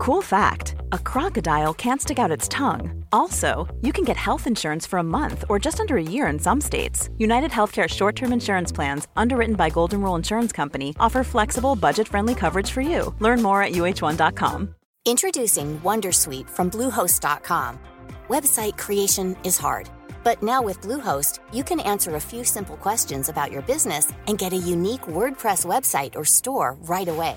Cool fact a crocodile can't stick out its tongue. Also, you can get health insurance for a month or just under a year in some states. United Healthcare short term insurance plans, underwritten by Golden Rule Insurance Company, offer flexible, budget friendly coverage for you. Learn more at uh1.com. Introducing Wondersuite from Bluehost.com. Website creation is hard, but now with Bluehost, you can answer a few simple questions about your business and get a unique WordPress website or store right away.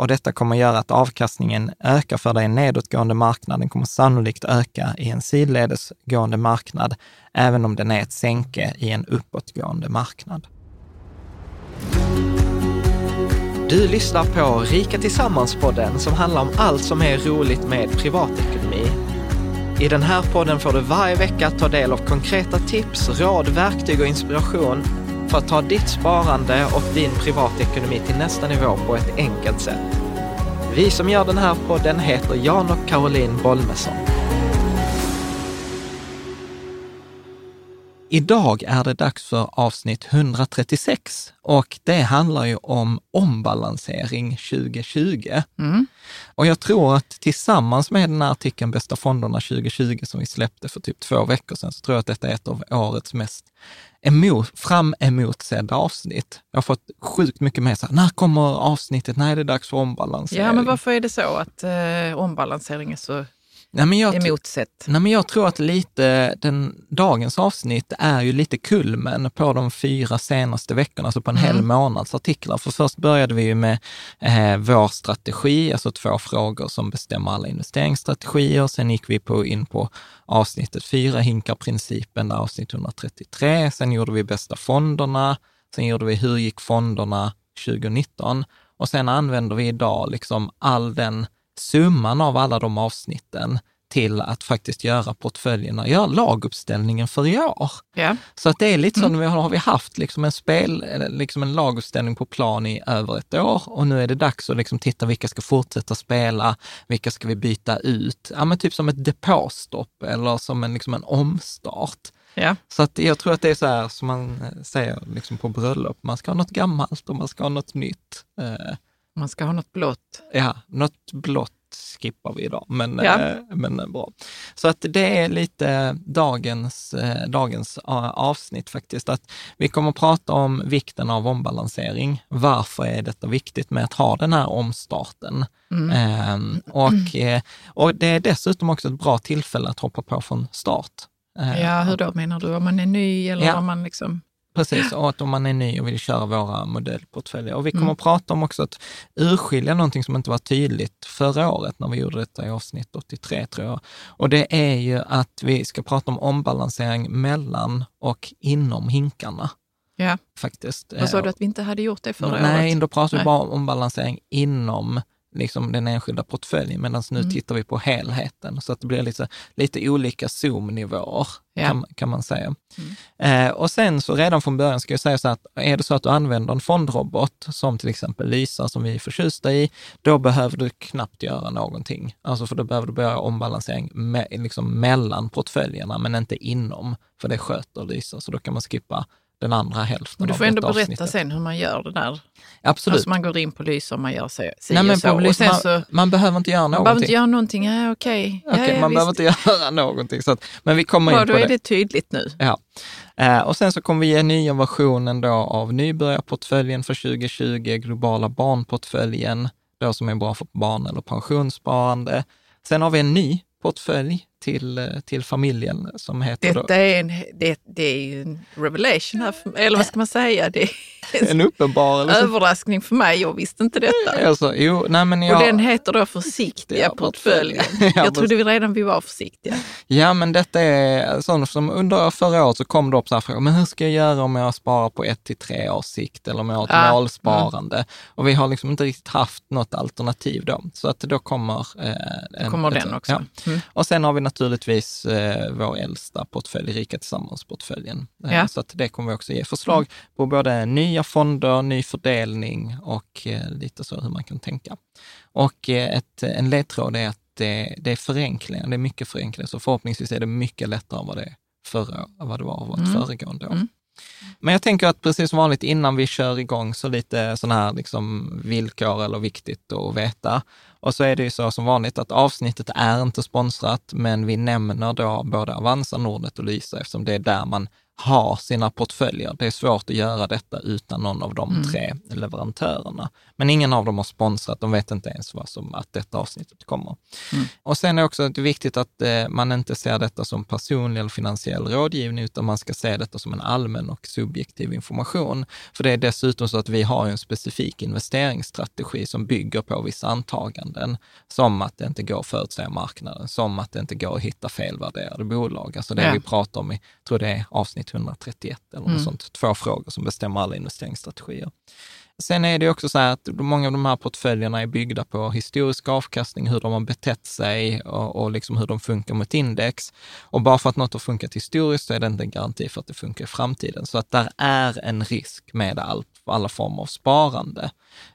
Och detta kommer göra att avkastningen ökar för dig i en nedåtgående marknad. Den kommer sannolikt öka i en sidledesgående marknad, även om den är ett sänke i en uppåtgående marknad. Du lyssnar på Rika Tillsammans-podden som handlar om allt som är roligt med privatekonomi. I den här podden får du varje vecka ta del av konkreta tips, råd, verktyg och inspiration för att ta ditt sparande och din privatekonomi till nästa nivå på ett enkelt sätt. Vi som gör den här podden heter Jan och Caroline Bolmesson. Idag är det dags för avsnitt 136 och det handlar ju om ombalansering 2020. Mm. Och jag tror att tillsammans med den här artikeln Bästa fonderna 2020 som vi släppte för typ två veckor sedan, så tror jag att detta är ett av årets mest emot, fram emotsedda avsnitt. Jag har fått sjukt mycket med så här, när kommer avsnittet? När är det dags för ombalansering? Ja, men varför är det så att eh, ombalansering är så Nej, men jag, emotsett? Nej, men jag tror att lite, den, dagens avsnitt är ju lite kulmen på de fyra senaste veckorna, alltså på en Mm. hel månads artiklar. För först började vi ju med eh, vår strategi, alltså två frågor som bestämmer alla investeringsstrategier. Sen gick vi på, in på avsnittet fyra hinkar-principen, där avsnitt 133. Sen gjorde vi bästa fonderna. Sen gjorde vi hur gick fonderna 2019? Och sen använder vi idag liksom all den summan av alla de avsnitten till att faktiskt göra portföljerna, göra laguppställningen för i år. Ja. Så att det är lite som, vi har, har vi haft liksom en spel, liksom en laguppställning på plan i över ett år och nu är det dags att liksom titta vilka ska fortsätta spela, vilka ska vi byta ut? Ja, men typ som ett depåstopp eller som en, liksom en omstart. Ja. Så att jag tror att det är så här som man säger liksom på bröllop, man ska ha något gammalt och man ska ha något nytt. Eh, Man ska ha något blått. Ja, något blått skippar vi idag, men, Ja. eh, men eh, bra. Så att det är lite dagens, eh, dagens avsnitt faktiskt. Att vi kommer att prata om vikten av ombalansering. Varför är detta viktigt med att ha den här omstarten? Mm. Ehm, och, eh, och det är dessutom också ett bra tillfälle att hoppa på från start. Ja, hur då menar du? Om man är ny eller Ja. om man liksom... Precis, och att om man är ny och vill köra våra modellportföljer. Och vi kommer Mm. att prata om också att urskilja någonting som inte var tydligt förra året när vi gjorde detta i avsnitt 83 tror jag. Och det är ju att vi ska prata om ombalansering mellan och inom hinkarna Ja. faktiskt. Vad sa Eh, du att vi inte hade gjort det förra Nej, året? då pratar vi Nej. bara om ombalansering inom liksom den enskilda portföljen, medan nu Mm. tittar vi på helheten. Så att det blir lite, lite olika zoomnivåer, Ja. kan, kan man säga. Mm. Eh, och sen så redan från början ska jag säga så att är det så att du använder en fondrobot, som till exempel Lysa, som vi är förtjusta i, då behöver du knappt göra någonting. Alltså för då behöver du börja ombalansering me, liksom mellan portföljerna, men inte inom, för det sköter Lysa. Så då kan man skippa den andra hälften Men du får ändå berätta avsnittet. sen hur man gör det där. Absolut. Alltså man går in på Lysa och man gör så, si Nej, men så. på sen man, så, man behöver inte göra man någonting. behöver inte göra någonting. Ja, okej. Ja, Okej, ja, man visst. behöver inte göra någonting. Så att, men vi kommer Bra, in på då är det. det tydligt nu. Ja. Eh, och sen så kommer vi ge nya versionen då av nybörjarportföljen för 2020, globala barnportföljen, då som är bra för barn eller pensionssparande. Sen har vi en ny portfölj till, till familjen som heter Detta är, en, det, det är ju en revelation här, för, eller vad ska man säga? Det är en uppenbarelse. en överraskning för mig. Jag visste inte detta. Alltså, jo, nej men jag, Och den heter då Försiktiga portföljen. Ja, Jag trodde vi redan vi var försiktiga. Ja, men detta är sånt som under förra året så kom det upp så här frågor, men hur ska jag göra om jag sparar på ett till tre års sikt eller om jag har ett Ja, målsparande? Och vi har liksom inte riktigt haft något alternativ då, så att då kommer... Eh, en- Kommer den också. Ja. Mm. Och sen har vi naturligtvis eh, vår äldsta portfölj, Rika Tillsammans-portföljen. Eh, Ja. Så att det kommer vi också ge förslag på både nya fonder, ny fördelning och eh, lite så hur man kan tänka. Och eh, ett, en ledtråd är att det, det är förenklingar, det är mycket förenklingar, så förhoppningsvis är det mycket lättare än vad det, är förra, vad det var vårt Mm. föregående år. Mm. Men jag tänker att precis som vanligt innan vi kör igång så lite sådana här liksom villkor eller viktigt att veta. Och så är det ju så som vanligt att avsnittet är inte sponsrat, men vi nämner då både Avanza, Nordnet och Lysa eftersom det är där man har sina portföljer. Det är svårt att göra detta utan någon av de Mm. tre leverantörerna. Men ingen av dem har sponsrat, de vet inte ens vad som, att detta avsnittet kommer. Mm. Och sen är också det viktigt att eh, man inte ser detta som personlig eller finansiell rådgivning, utan man ska se detta som en allmän och subjektiv information. För det är dessutom så att vi har en specifik investeringsstrategi som bygger på vissa antaganden, som att det inte går att förutsäga marknaden, som att det inte går att hitta felvärderade bolag. Alltså det Ja. vi pratar om i, tror det är avsnitt 131 eller något Mm. sånt, två frågor som bestämmer alla investeringsstrategier. Sen är det också så här att många av de här portföljerna är byggda på historisk avkastning, hur de har betett sig och, och liksom hur de funkar mot index. Och bara för att något har funkat historiskt så är det inte en garanti för att det funkar i framtiden. Så att där är en risk med all, alla former av sparande.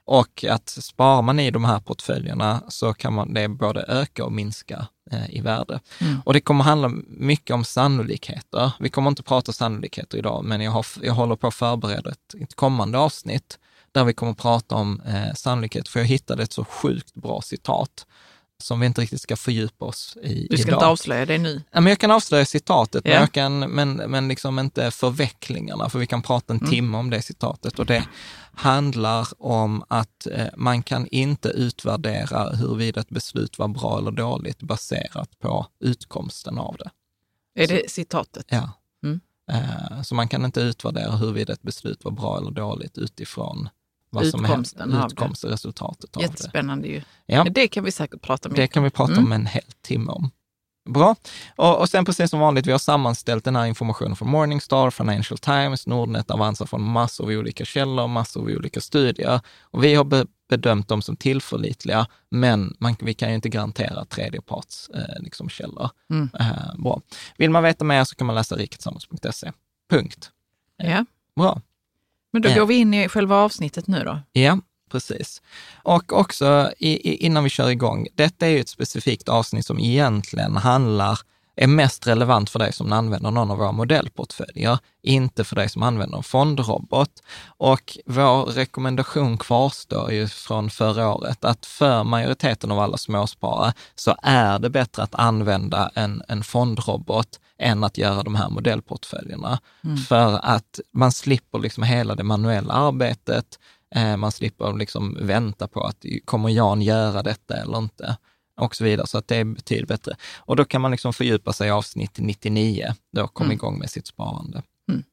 Och att sparar man i de här portföljerna så kan man det både öka och minska eh, i värde. Mm. Och det kommer handla mycket om sannolikheter. Vi kommer inte prata sannolikheter idag, men jag, har, jag håller på att förbereda ett, ett kommande avsnitt där vi kommer prata om eh, sannolikhet, för jag hittade ett så sjukt bra citat som vi inte riktigt ska fördjupa oss i Du ska idag. inte avslöja det nu. Ja, men jag kan avslöja citatet, men, Ja. jag kan, men, men liksom inte förvecklingarna, för vi kan prata en Mm. timme om det citatet. Och det handlar om att eh, man kan inte utvärdera huruvida ett beslut var bra eller dåligt baserat på utkomsten av det. Är det citatet? Ja. Mm. Eh, så man kan inte utvärdera huruvida ett beslut var bra eller dåligt utifrån vad som Utkomsten händer, av det. utkomstresultatet av det. Jättespännande ju. Ja. Det kan vi säkert prata mer Det kan vi prata Mm. om en hel timme om. Bra. Och, och sen precis som vanligt, vi har sammanställt den här informationen från Morningstar, Financial Times, Nordnet, Avanza från massor av olika källor, massor av olika studier. Och vi har be, bedömt dem som tillförlitliga, men man, vi kan ju inte garantera tredjeparts eh, liksom källor. Mm. Eh, bra. Vill man veta mer så kan man läsa riketillsammans.se. Punkt. Ja. Bra. Men då går vi in i själva avsnittet nu då. Ja, precis. Och också i, i, innan vi kör igång, detta är ju ett specifikt avsnitt som egentligen handlar, är mest relevant för dig som använder någon av våra modellportföljer, inte för dig som använder en fondrobot. Och vår rekommendation kvarstår ju från förra året, att för majoriteten av alla småsparare så är det bättre att använda en, en fondrobot än att göra de här modellportföljerna. För att man slipper liksom hela det manuella arbetet, Eh, Man slipper liksom vänta på att kommer Jan göra detta eller inte och så vidare. Så att det är betydligt bättre. Och då kan man liksom fördjupa sig i avsnitt 99, då komma Mm. igång med sitt sparande. Mm.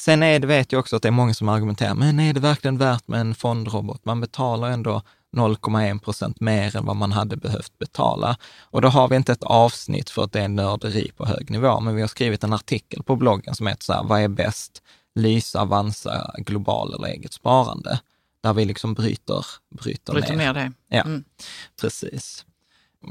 Sen är det, vet jag också att det är många som argumenterar, men är det verkligen värt med en fondrobot? Man betalar ändå 0,1 procent mer än vad man hade behövt betala. Och då har vi inte ett avsnitt för att det är nörderi på hög nivå, men vi har skrivit en artikel på bloggen som heter så här, vad är bäst? Lysa, Avanza, global eller eget sparande? Där vi liksom bryter, bryter, Bryter ner. ner det. Ja, Mm. precis.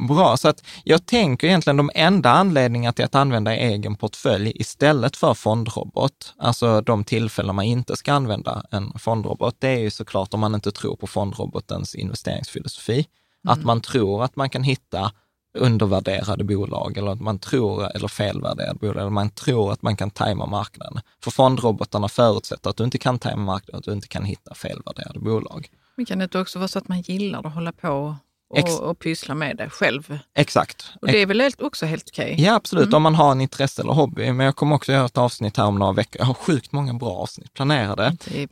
Bra, så att jag tänker egentligen de enda anledningarna till att använda egen portfölj istället för fondrobot, alltså de tillfällen man inte ska använda en fondrobot, det är ju såklart om man inte tror på fondrobotens investeringsfilosofi. Att man tror att man kan hitta undervärderade bolag eller att man tror, eller felvärderade bolag, eller man tror att man kan tajma marknaden. För fondrobotarna förutsätter att du inte kan tajma marknaden, att du inte kan hitta felvärderade bolag. Men kan det inte också vara så att man gillar att hålla på Ex- och, och pyssla med det själv? Exakt. Och det är väl också helt okej? Ja, absolut, om man har en intresse eller hobby. Men jag kommer också göra ett avsnitt här om några veckor. Jag har sjukt många bra avsnitt planerade. Det.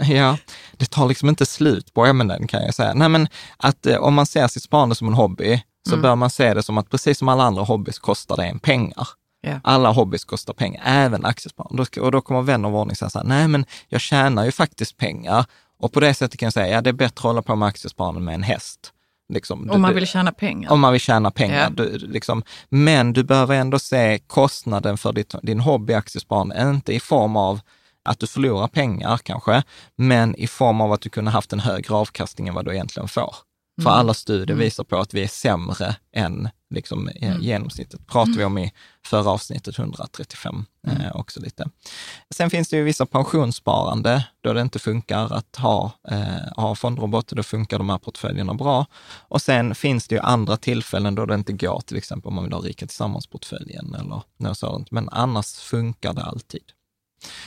Ja, det tar liksom inte slut på ämnen kan jag säga. Nej, men att eh, om man ser sitt sparande som en hobby, så bör man se det som att precis som alla andra hobbys kostar det en pengar. Ja. Alla hobbys kostar pengar, även aktiesparande. Och då kommer vän av ordning säga så här, nej men jag tjänar ju faktiskt pengar. Och på det sättet kan jag säga, ja det är bättre att hålla på med aktiesparande med en häst. Liksom, Om man vill tjäna pengar? om man vill tjäna pengar. Ja. Du, liksom, men du behöver ändå se kostnaden för ditt, din hobby aktiesparande, inte i form av att du förlorar pengar kanske, men i form av att du kunde haft en högre avkastning än vad du egentligen får. För alla studier visar på att vi är sämre än liksom, Mm. genomsnittet. Pratar vi om i förra avsnittet 135 Mm. eh, också lite. Sen finns det ju vissa pensionssparande då det inte funkar att ha, eh, ha fondrobot, då funkar de här portföljerna bra. Och sen finns det ju andra tillfällen då det inte går, till exempel om man vill ha Rika Tillsammans-portföljen eller något sådant. Men annars funkar det alltid.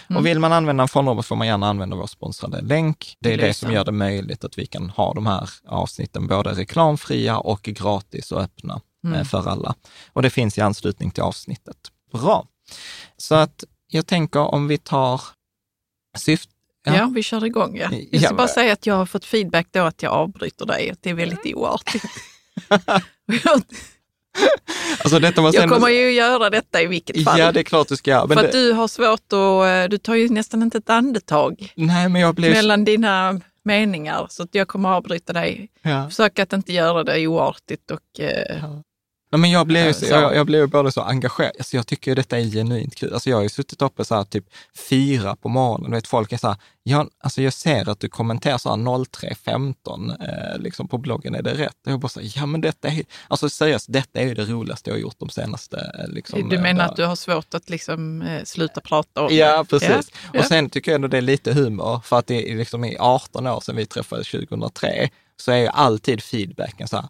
Mm. Och vill man använda en fondrobot får man gärna använda vår sponsrade länk. Det är Det det som gör det möjligt att vi kan ha de här avsnitten både reklamfria och gratis och öppna Mm. eh, för alla. Och det finns i anslutning till avsnittet. Bra. Så att jag tänker om vi tar syft... Ja. Ja. vi kör igång. Ja. Jag Ja, ska bara men- säga att jag har fått feedback då att jag avbryter dig, att det är väldigt oartigt. Alltså detta måste jag ändå- kommer ju göra detta i vilket fall. Ja, det är klart du ska göra. Men För att det... du har svårt att, du tar ju nästan inte ett andetag Nej, men jag blev... mellan dina meningar. Så att jag kommer avbryta dig. Ja. Försök att inte göra det oartigt och eh, Nej, men jag blev, ju så, Så. jag, jag blev både så engagerad, alltså jag tycker ju detta är genuint kul. Alltså jag har ju suttit uppe så här typ fyra på morgonen, vet folk är så här, ja, alltså jag ser att du kommenterar så här 03.15 eh, liksom på bloggen, är det rätt? Och jag bara så här, ja men detta är, alltså seriöst, detta är ju det roligaste jag har gjort de senaste eh, liksom. du eh, menar där- att du har svårt att liksom eh, sluta prata om Ja, precis. Ja, Och sen tycker jag ändå det är lite humor, för att det är liksom i 18 år sedan vi träffades 2003, så är ju alltid feedbacken så här,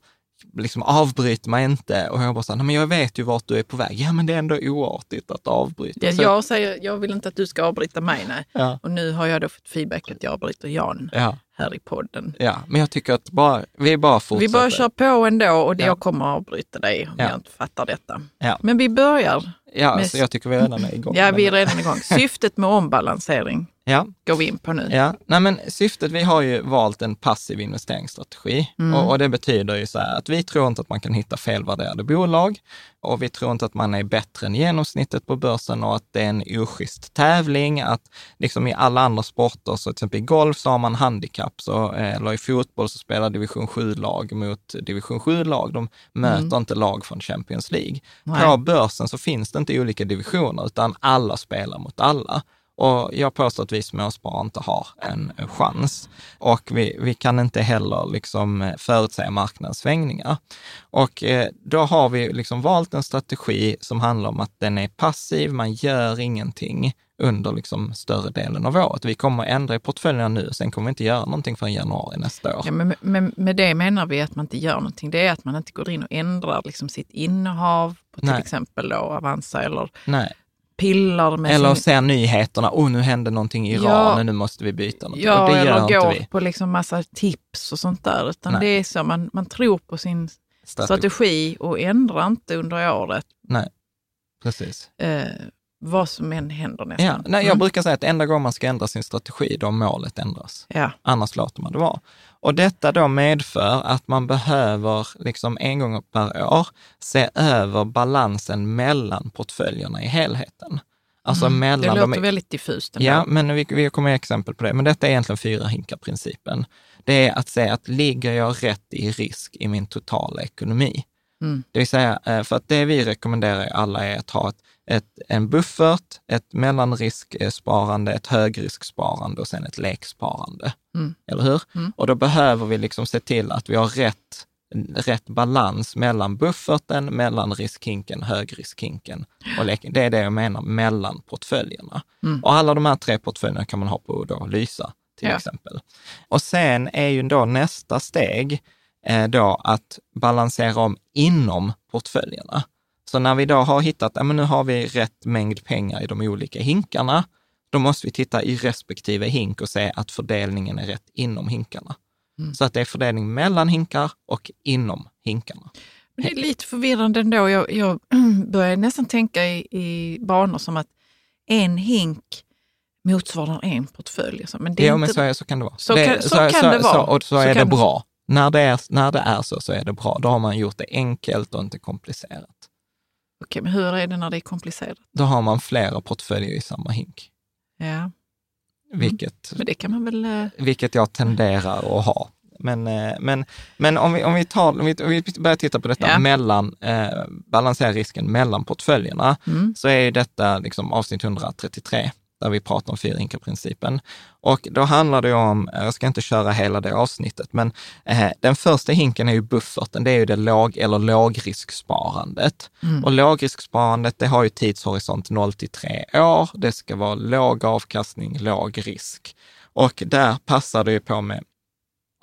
liksom avbryt mig inte. Och jag bara så här, men jag vet ju vart du är på väg. Ja, men det är ändå oartigt att avbryta. Ja, Så- jag säger, jag vill inte att du ska avbryta mig. Nej. ja, Och nu har jag då fått feedback att jag avbryter Jan ja, här i podden. ja, men jag tycker att bara, vi bara fortsätter. Vi bara kör på ändå och Ja. jag kommer att avbryta dig om Ja. jag inte fattar detta. Men vi börjar. Ja, med- alltså, jag tycker vi redan är igång. Ja, vi är redan igång. Syftet med ombalansering Ja, går vi in på nu. Ja, nej men syftet, vi har ju valt en passiv investeringsstrategi Mm. och, och det betyder ju så här att vi tror inte att man kan hitta felvärderade bolag och vi tror inte att man är bättre än genomsnittet på börsen och att det är en oschysst tävling. Att liksom i alla andra sporter, så till exempel i golf så har man handikapp, så, eh, eller i fotboll så spelar division 7-lag mot division 7-lag. De möter inte lag från Champions League. Nej. På börsen så finns det inte olika divisioner, utan alla spelar mot alla. Och jag påstår att vi småsparare inte har en chans. Och vi, vi kan inte heller liksom eh, förutsäga marknadssvängningar. Och eh, då har vi liksom valt en strategi som handlar om att den är passiv, man gör ingenting under liksom större delen av året. Vi kommer att ändra i portföljerna nu, sen kommer vi inte göra någonting förrän januari nästa år. Ja, men, men med det menar vi att man inte gör någonting. Det är att man inte går in och ändrar liksom sitt innehav på till Nej. exempel då Avanza eller Nej. Pillar med Eller sin... ser nyheterna, oh nu hände någonting i Iran, Ja. nu måste vi byta något. Ja, och det gör eller går vi. på liksom massa tips och sånt där. Utan Nej. det är så, man, man tror på sin strategi och ändrar inte under året Nej, precis. eh, vad som än händer nästan. Ja, nej, jag Mm. brukar säga att enda gången man ska ändra sin strategi, då målet ändras. ja. Annars låter man det vara. Och detta då medför att man behöver liksom en gång per år se över balansen mellan portföljerna i helheten. Alltså Mm. mellan Det de... låter väldigt diffust. Ja, men vi, vi kommer exempel på det. Men detta är egentligen fyra hinkar-principen. Det är att se att ligger jag rätt i risk i min totala ekonomi? Mm. Det vill säga, eh, för att det vi rekommenderar alla är att ha ett, ett, en buffert, ett mellanrisksparande, ett högrisksparande och sen ett leksparande. Mm. Eller hur? Mm. Och då behöver vi liksom se till att vi har rätt, rätt balans mellan bufferten, mellanriskhinken, högriskhinken och leken. Det är det jag menar mellan portföljerna. Mm. Och alla de här tre portföljerna kan man ha på då Lysa till Ja. exempel. Och sen är ju då nästa steg då att balansera om inom portföljerna. Så när vi då har hittat, ja men nu har vi rätt mängd pengar i de olika hinkarna, då måste vi titta i respektive hink och se att fördelningen är rätt inom hinkarna. Mm. Så att det är fördelning mellan hinkar och inom hinkarna. Men Det är lite förvirrande ändå. Jag, jag börjar nästan tänka i, i banor som att en hink motsvarar en portfölj. så. Men det är Ja, inte... men så, är, så kan det vara. Så kan- så kan det vara. Så, och så, Så är det bra. När det är, när det är så, så är det bra. Då har man gjort det enkelt och inte komplicerat. Okej, men hur är det när det är komplicerat? Då har man flera portföljer i samma hink. Ja, Vilket, men det kan man väl... eh, vilket jag tenderar att ha. Men, eh, men, men om, vi, om, vi tar, om, vi, om vi börjar titta på detta Ja. mellan, eh, balansera risken mellan portföljerna, Mm. så är detta liksom avsnitt 133 där vi pratar om fyrhinkarprincipen. Och då handlar det om, jag ska inte köra hela det avsnittet, men eh, den första hinken är ju bufferten, det är ju det låg eller lågrisksparandet. Mm. Och lågrisksparandet, det har ju tidshorisont 0 till 3 år. Det ska vara låg avkastning, låg risk. Och där passar det ju på med,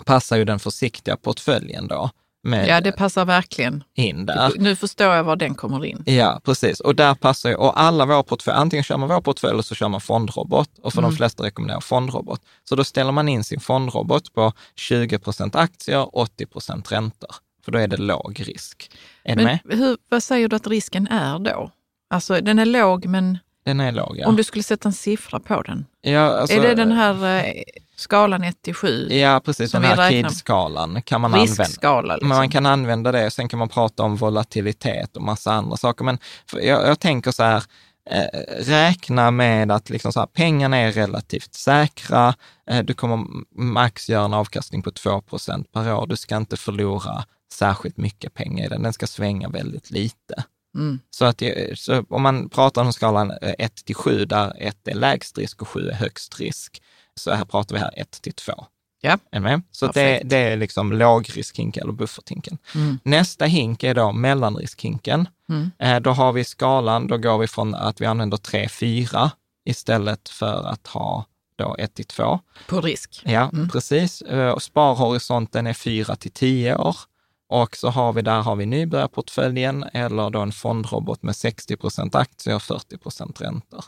passar ju den försiktiga portföljen då. Med, ja, det passar verkligen in där. Nu förstår jag var den kommer in. Ja, precis. Och där passar ju, och alla våra portföljer, antingen kör man vår portfölj eller så kör man fondrobot. Och för mm. de flesta rekommenderar fondrobot. Så då ställer man in sin fondrobot på 20 procent aktier, 80 procent räntor. För då är det låg risk. Är men hur, vad säger du att risken är då? Alltså den är låg men den är låg, ja. Om du skulle sätta en siffra på den? Ja, alltså, är det den här eh, skalan 1 till 7? Ja, precis. Den här KID-skalan kan man Riskskala, använda. Liksom. Man kan använda det. Sen kan man prata om volatilitet och massa andra saker. Men jag, jag tänker så här, eh, räkna med att liksom så här, pengarna är relativt säkra. Eh, du kommer max göra en avkastning på 2% per år. Du ska inte förlora särskilt mycket pengar i den. Den ska svänga väldigt lite. Mm. Så, att, så om man pratar om skalan 1 eh, till 7, där 1 är lägst risk och 7 är högst risk, så här pratar vi här 1 till 2. Ja. Är? Så det, det, är liksom lågriskhinken eller bufferthinken. Mm. Nästa hink är då mellanriskhinken. Mm. Eh, då har vi skalan, då går vi från att vi använder 3, 4 istället för att ha då 1 till 2. På risk. Ja, mm. precis. Eh, sparhorisonten är 4 till 10 år. Och så har vi där har vi nybörjarportföljen eller då en fondrobot med 60 procent aktier och 40 procent räntor.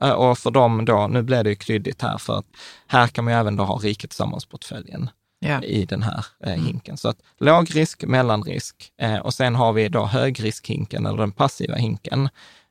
Eh, och för dem då, nu blir det ju kryddigt här, för att här kan man ju även då ha Riket Tillsammans-portföljen ja. i den här eh, mm. hinken. Så att låg risk, mellanrisk eh, och sen har vi då högriskhinken eller den passiva hinken,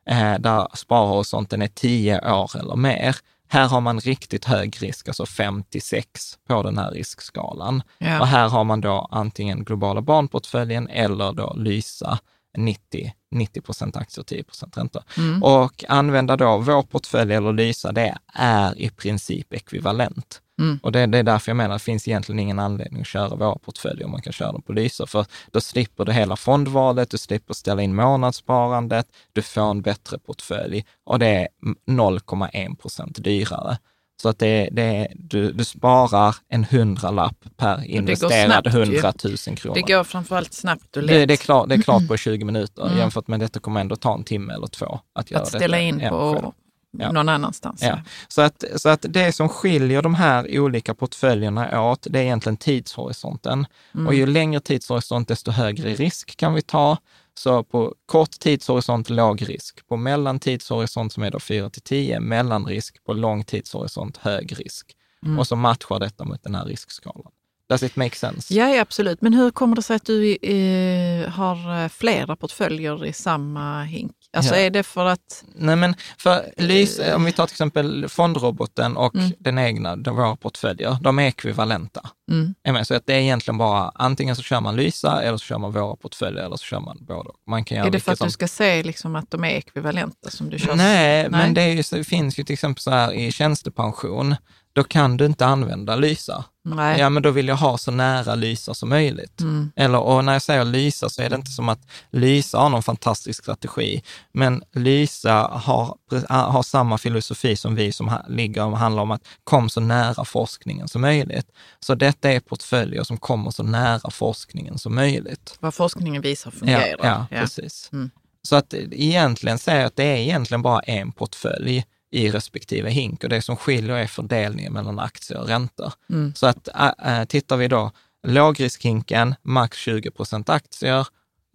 eh, där sparhorisonten är 10 år eller mer. Här har man riktigt hög risk, alltså 5 till 6 på den här riskskalan. Ja. Och här har man då antingen globala barnportföljen eller då Lysa 90, 90 procent aktier och 10 procent ränta. Mm. Och använda då vår portfölj eller Lysa, det är i princip ekvivalent. Mm. Och det, det, är därför jag menar att det finns egentligen ingen anledning att köra våra portföljer om man kan köra dem på Lysa, för då slipper du hela fondvalet, du slipper ställa in månadssparandet, du får en bättre portfölj och det är 0,1 procent dyrare. Så att det, det, du, du sparar en hundralapp per investerad hundratusen kronor. Det går framförallt snabbt och lätt. Det, det, är, klart, det är klart på 20 minuter mm. jämfört med detta kommer ändå ta en timme eller två att Att ställa in på ja. någon annanstans. Ja. Så, att, så att det som skiljer de här olika portföljerna åt, det är egentligen tidshorisonten. Mm. Och ju längre tidshorisont, desto högre risk kan vi ta. Så på kort tidshorisont låg risk, på mellantidshorisont som är då 4 till 10, mellanrisk, på lång tidshorisont hög risk. Mm. Och så matchar detta mot den här riskskalan. Does it make sense? Ja, absolut. Men hur kommer det sig att du eh, har eh, flera portföljer i samma hink? Alltså ja. är det för att... Nej, men för lys, om vi tar till exempel fondroboten och mm. den egna, de, våra portföljer, de är ekvivalenta. Mm. Så att det är egentligen bara, antingen så kör man Lysa eller så kör man våra portföljer eller så kör man båda. Man kan är det för att som... du ska se liksom att de är ekvivalenta som du kör? Nej, Nej. men det, är, det finns ju till exempel så här i tjänstepension, då kan du inte använda Lysa. Nej. Ja, men då vill jag ha så nära Lysa som möjligt. Mm. Eller, och när jag säger Lysa så är det inte som att Lysa har någon fantastisk strategi, men Lysa har, har samma filosofi som vi som ligger och handlar om att kom så nära forskningen som möjligt. Så detta är portföljer som kommer så nära forskningen som möjligt. Vad forskningen visar fungerar. Ja, ja, ja. precis. Mm. Så att egentligen säger jag att det är egentligen bara en portfölj i respektive hink och det som skiljer är fördelningen mellan aktier och räntor. Mm. Så att äh, tittar vi då, lågriskhinken, max 20 procent aktier,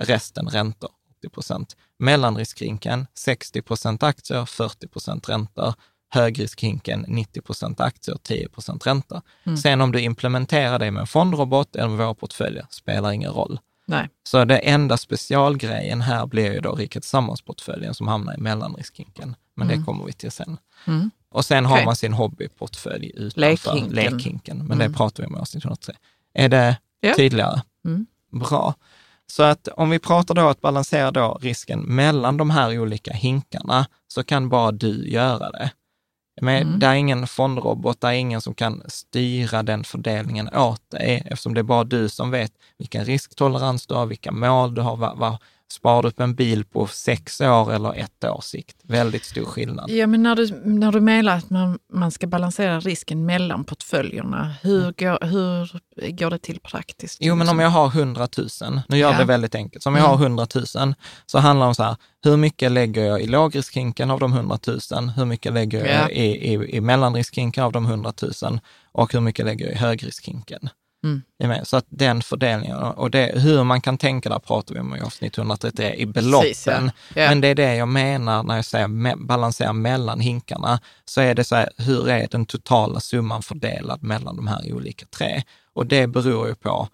resten räntor, 80 procent. Mellanriskhinken, 60 procent aktier, 40 procent räntor. Högriskhinken, 90 procent aktier, 10 procent räntor. Mm. Sen om du implementerar det med en fondrobot eller med våra portföljer, spelar ingen roll. Nej. Så det enda specialgrejen här blir ju då Riket Tillsammans-portföljen som hamnar i mellanriskhinken. Men mm. det kommer vi till sen. Mm. Och sen okay. har man sin hobbyportfölj utanför lekhinken. lekhinken. Men mm. det pratar vi om i avsnitt 103. Är det ja. tydligare? Mm. Bra. Så att om vi pratar då att balansera då risken mellan de här olika hinkarna, så kan bara du göra det. Men mm. Det är ingen fondrobot, det är ingen som kan styra den fördelningen åt dig, eftersom det är bara du som vet vilken risktolerans du har, vilka mål du har, vad, vad Sparar du upp en bil på sex år eller ett års sikt? Väldigt stor skillnad. Ja, men när du, när du menar att man, man ska balansera risken mellan portföljerna, hur, Mm. går, hur går det till praktiskt? Jo, men om jag har 100 000, nu gör Ja. det väldigt enkelt, så om jag har 100 000 så handlar det om så här, hur mycket lägger jag i lågriskhinken av de 100 000? Hur mycket lägger jag Ja. i, i, i mellanriskhinken av de 100 000? Och hur mycket lägger jag i högriskhinken? Mm. Så att den fördelningen, och det, hur man kan tänka där pratar vi om i avsnitt 133 i beloppen. Precis, ja. Ja. Men det är det jag menar när jag säger me- balansera mellan hinkarna. Så är det så här, hur är den totala summan fördelad mellan de här olika tre? Och det beror ju på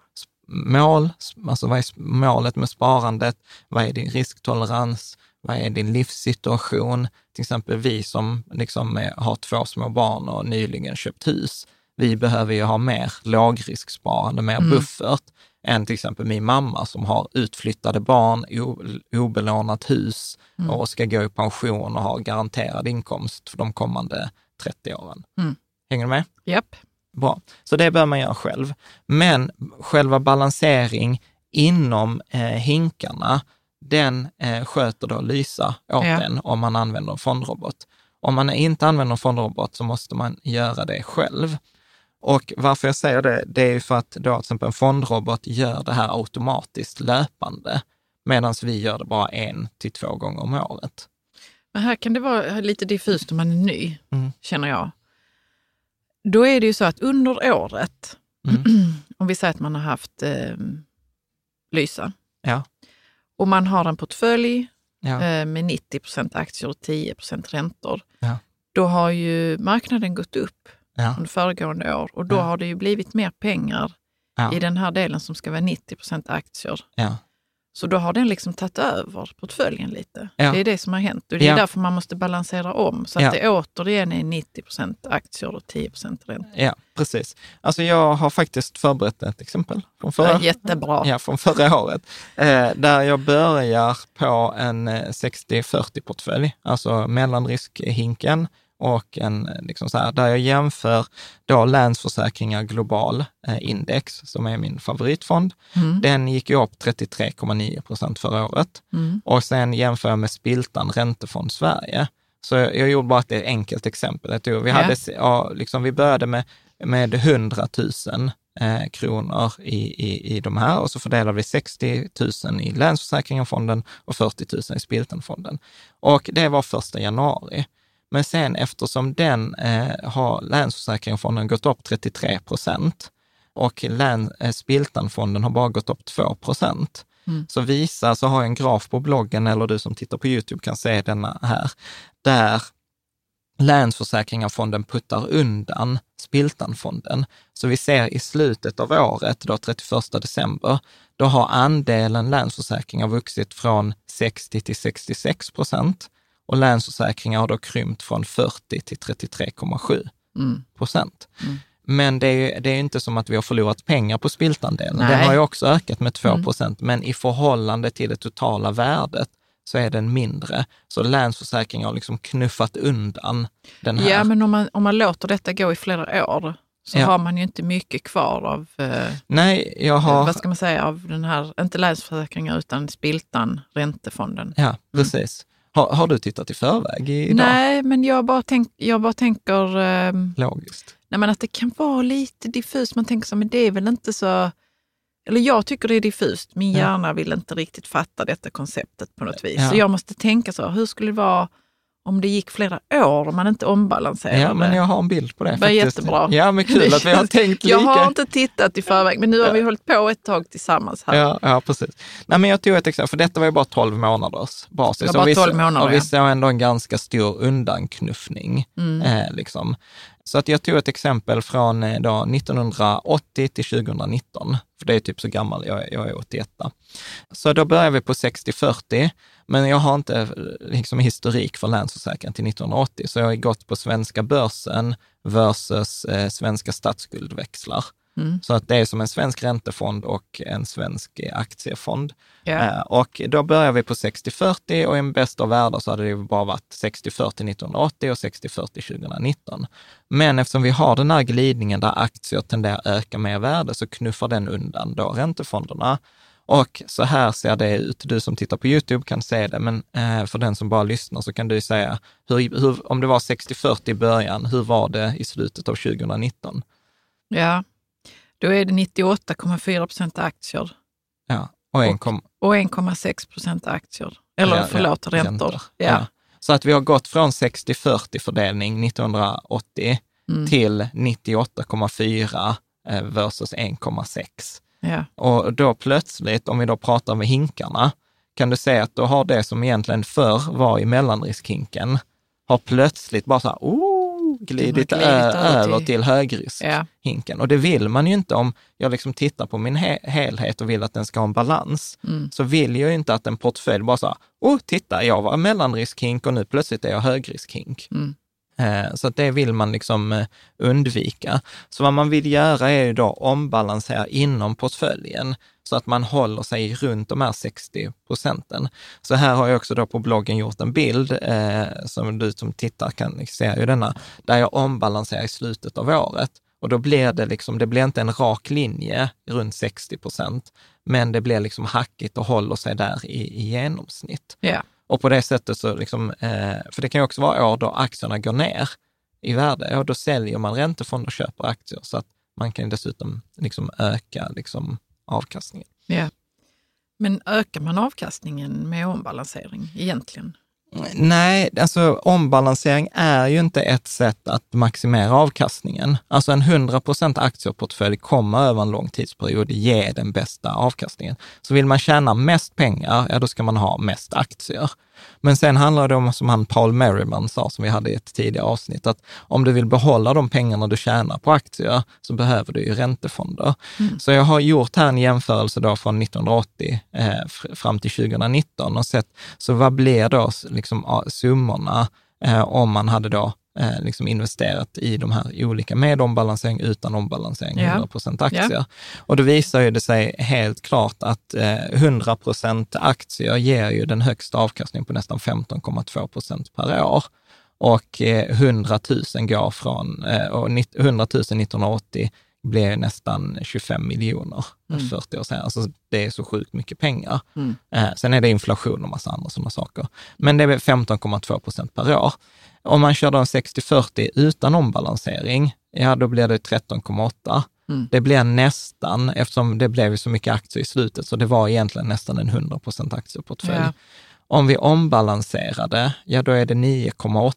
mål, alltså vad är målet med sparandet? Vad är din risktolerans? Vad är din livssituation? Till exempel vi som liksom är, har två små barn och nyligen köpt hus. Vi behöver ju ha mer lågrisksparande, mer buffert än till exempel min mamma som har utflyttade barn, obelånat hus och ska gå i pension och har garanterad inkomst för de kommande 30 åren. Mm. Hänger du med? Japp. Bra. Så det bör man göra själv. Men själva balansering inom eh, hinkarna, den eh, sköter då Lysa åt Ja. en om man använder en fondrobot. Om man inte använder en fondrobot så måste man göra det själv. Och varför jag säger det, det är ju för att då till exempel en fondrobot gör det här automatiskt löpande, medan vi gör det bara en till två gånger om året. Men här kan det vara lite diffust om man är ny, Mm. känner jag. Då är det ju så att under året, Mm. om vi säger att man har haft eh, Lysa, Ja. och man har en portfölj Ja. eh, med 90% aktier och 10 räntor, Ja. då har ju marknaden gått upp Ja. under föregående år och då Ja. har det ju blivit mer pengar Ja. i den här delen som ska vara 90% aktier. Ja. Så då har den liksom tagit över portföljen lite. Det är det som har hänt och det är därför man måste balansera om så att det återigen är 90% aktier och 10 ränta. Ja, precis. Alltså jag har faktiskt förberett ett exempel från förra, Ja, jättebra. ja, från förra året, eh, där jag börjar på en eh, 60-40-portfölj, alltså mellanriskhinken och en, liksom så här, där jag jämför då Länsförsäkringar Global eh, Index, som är min favoritfond. Mm. Den gick ju upp 33,9 procent förra året. Mm. Och sen jämför jag med Spiltan Räntefond Sverige. Så jag, jag gjorde bara ett enkelt exempel. Vi, Ja. hade, ja, liksom, vi började med, med 100 000 eh, kronor i, i, i de här och så fördelade vi 60 000 i Länsförsäkringarfonden och 40 000 i Spiltanfonden. Och det var första januari. Men sen eftersom den eh, har Länsförsäkringsfonden gått upp 33 procent och län, eh, Spiltanfonden har bara gått upp 2 procent, Mm. så visa, så har jag en graf på bloggen, eller du som tittar på YouTube kan se denna här, där Länsförsäkringarfonden puttar undan Spiltanfonden. Så vi ser i slutet av året, då 31 december, då har andelen Länsförsäkringar vuxit från 60 till 66 procent och Länsförsäkringar har då krympt från 40 till 33,7 Mm. procent. Mm. Men det är det är inte som att vi har förlorat pengar på spiltandelen. Den Nej. har ju också ökat med 2 Mm. procent, men i förhållande till det totala värdet så är den mindre. Så Länsförsäkringar har liksom knuffat undan den här. Ja, men om man, om man låter detta gå i flera år så Ja. har man ju inte mycket kvar av, eh, Nej, jag har... vad ska man säga, av den här, inte Länsförsäkringar utan Spiltan, räntefonden. Ja, precis. Har, har du tittat i förväg i- idag? Nej, men jag bara, tänk, jag bara tänker ehm, Logiskt. nej, men att det kan vara lite diffust. Man tänker så, men det är väl inte så... Eller jag tycker det är diffust. Min Ja. hjärna vill inte riktigt fatta detta konceptet på något vis. Ja. Så jag måste tänka så, hur skulle det vara om det gick flera år och man inte ombalanserade? Ja, men jag har en bild på det. Det var faktiskt. jättebra. Ja, men kul att vi har tänkt lika. Jag har inte tittat i förväg, men nu har vi hållit på ett tag tillsammans här. Ja, ja, precis. Nej, men jag tog ett exempel, för detta var ju bara 12 månaders basis. Det var bara Och vi 12 så- månader, Och vi ja. såg ändå en ganska stor undanknuffning. Mm. Eh, liksom. Så att jag tog ett exempel från eh, då 1980 till 2019, för det är typ så gammal, jag, är- jag är 81. Så då börjar vi på 60-40, men jag har inte eh, liksom historik för Länsförsäkringar till 1980, så jag har gått på svenska börsen versus eh, svenska statsskuldväxlar. Mm. Så att det är som en svensk räntefond och en svensk aktiefond. Eh, Och då börjar vi på 60-40 och i en bästa av världar så hade det bara varit 60-40 1980 och 60-40 2019. Men eftersom vi har den här glidningen där aktier tenderar att öka mer värde så knuffar den undan då räntefonderna. Och så här ser det ut. Du som tittar på YouTube kan se det, men eh, för den som bara lyssnar så kan du säga, hur, hur, om det var 60-40 i början, hur var det i slutet av 2019? Ja, då är det 98,4 procent aktier Ja, och 1, och 1,6 procent aktier. Eller Ja, förlåt, ja, räntor. räntor. Ja. Ja. Så att vi har gått från 60-40 fördelning 1980 Mm. till 98,4 eh, versus 1,6. Ja. Och då plötsligt, om vi då pratar med hinkarna, kan du se att då har det som egentligen förr var i mellanriskhinken, har plötsligt bara så här, oh, glidit, glidit över över till- till högriskhinken. Ja. Och det vill man ju inte om jag liksom tittar på min he- helhet och vill att den ska ha en balans. Mm. Så vill jag ju inte att en portfölj bara så här, oh, titta, jag var mellanriskhink och nu plötsligt är jag högriskhink. Mm. Eh, så att det vill man liksom eh, undvika. Så vad man vill göra är ju då ombalansera inom portföljen så att man håller sig runt de här 60 procenten. Så här har jag också då på bloggen gjort en bild eh, som du som tittar kan se ju denna, där jag ombalanserar i slutet av året. Och då blir det liksom, det blir inte en rak linje runt 60 procent, men det blir liksom hackigt och håller sig där i, i genomsnitt. Yeah. Och på det sättet så, liksom, eh, för det kan ju också vara år då aktierna går ner i värde och då säljer man räntefonder och köper aktier så att man kan dessutom liksom öka liksom, avkastningen. Ja. Men ökar man avkastningen med ombalansering egentligen? Nej, alltså ombalansering är ju inte ett sätt att maximera avkastningen. Alltså en 100% aktieportfölj kommer över en lång tidsperiod ge den bästa avkastningen. Så vill man tjäna mest pengar, ja då ska man ha mest aktier. Men sen handlar det om, som han Paul Merriman sa, som vi hade i ett tidigare avsnitt, att om du vill behålla de pengarna du tjänar på aktier så behöver du ju räntefonder. Så jag har gjort här en jämförelse då från 1980 eh, fr- fram till 2019 och sett, så vad blir då liksom, summorna eh, om man hade då eh, liksom investerat i de här olika med ombalansering, utan ombalansering, Ja. 100 aktier. Och då visar ju det sig helt klart att eh, 100% aktier ger ju den högsta avkastningen på nästan 15,2 procent per år. Och eh, 100 000 går från, eh, och nitt- 100 000 1980 blev nästan 25 miljoner för 40 år sedan. Alltså det är så sjukt mycket pengar. Mm. Eh, sen är det inflation och massa andra sådana saker. Men det är väl 15,2 procent per år. Om man kör då en 60-40 utan ombalansering, ja då blir det 13,8. Mm. Det blir nästan, eftersom det blev så mycket aktier i slutet, så det var egentligen nästan en 100 procent aktieportfölj. Ja. Om vi ombalanserade, ja då är det 9,8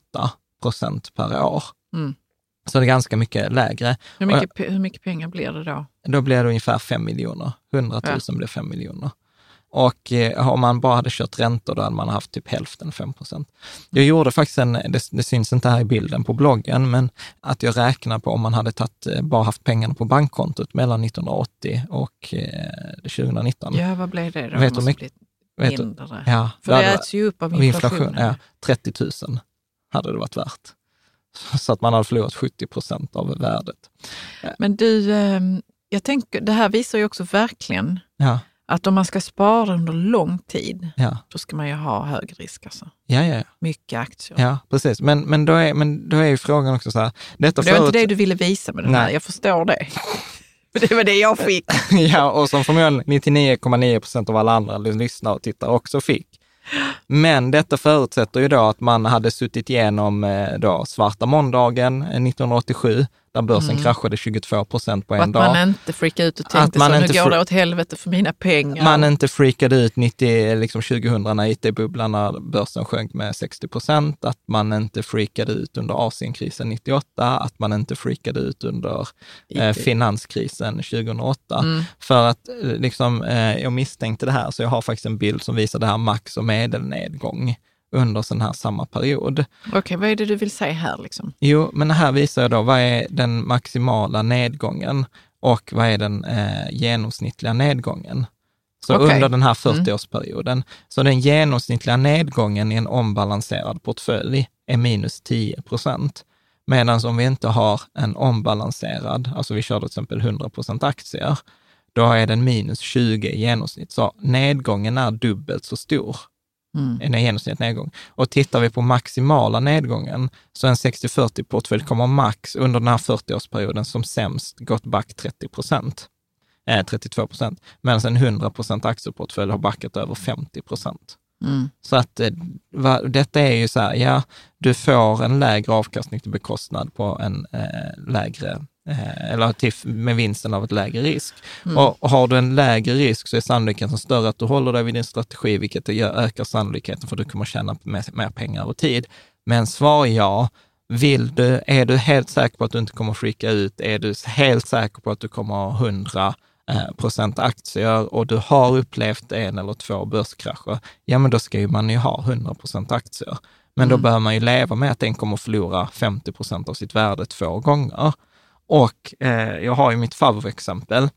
procent per år. Mm. Så det är ganska mycket lägre. Hur mycket, hur mycket pengar blir det då? Då blir det ungefär 5 miljoner. 100 000 blir 5 miljoner. Och eh, om man bara hade kört räntor, då hade man haft typ hälften, 5 procent. Jag gjorde faktiskt en, det, det syns inte här i bilden på bloggen, men att jag räknar på om man hade tagit, eh, bara haft pengarna på bankkontot mellan 1980 och eh, 2019. Ja, vad blir det då? Vet Måste mycket- Vet du- mindre. Ja, För det äts ju upp av inflationen. inflation, ja, 30 000 hade det varit värt. Så att man hade förlorat 70 procent av värdet. Men du, ehm, jag tänker, det här visar ju också verkligen Ja, att om man ska spara under lång tid, ja, då ska man ju ha hög risk. Alltså. ja, ja, Mycket aktier. ja precis. Men, men, då är, men då är ju frågan också så här, detta det var inte förut- det du ville visa med den här, jag förstår det. Det var det jag fick. ja, och som förmodligen 99,9 procent av alla andra lyssnare och tittare också fick. Men detta förutsätter ju då att man hade suttit igenom eh, då svarta måndagen eh, 1987, där börsen kraschade 22 procent på en att dag. man inte freakade ut och Att tänkte man så, nu går det åt helvete för mina pengar. Man inte freakade ut 90, liksom 2000 när it-bubblan, när börsen sjönk med 60 procent, att man inte freakade ut under Asienkrisen 98, att man inte freakade ut under eh, finanskrisen 2008. Mm. För att eh, liksom, eh, jag misstänkte det här, så jag har faktiskt en bild som visar det här max och medelnedgång under sån här samma period. Okej, vad är det du vill säga här? Liksom? Jo, men här visar jag då vad är den maximala nedgången och vad är den eh, genomsnittliga nedgången. Så Okej. under den här Mm. 40-årsperioden. Så den genomsnittliga nedgången i en ombalanserad portfölj är minus 10 procent. Medan om vi inte har en ombalanserad, alltså vi kör till exempel 100 procent aktier, då är den minus 20 i genomsnitt. Så nedgången är dubbelt så stor Mm. en genomsnittlig nedgång. Och tittar vi på maximala nedgången, så en 60-40-portfölj kommer max under den här 40-årsperioden som sämst gått back 30 procent. eh, 32 procent, medan en 100 procent aktieportfölj har backat över 50 procent. Mm. Så att eh, va, detta är ju så här, ja, du får en lägre avkastning till bekostnad på en eh, lägre, eller till, med vinsten av ett lägre risk. Mm. Och, har du en lägre risk så är sannolikheten större att du håller dig vid din strategi, vilket ökar sannolikheten för att du kommer tjäna mer, mer pengar över tid. Men svar ja, vill du, är du helt säker på att du inte kommer skicka ut, är du helt säker på att du kommer ha 100 eh, procent aktier och du har upplevt en eller två börskrascher, ja men då ska ju man ju ha 100 procent aktier. Men då Mm. behöver man ju leva med att den kommer förlora 50 procent av sitt värde två gånger. Och eh, jag har ju mitt favoritexempel.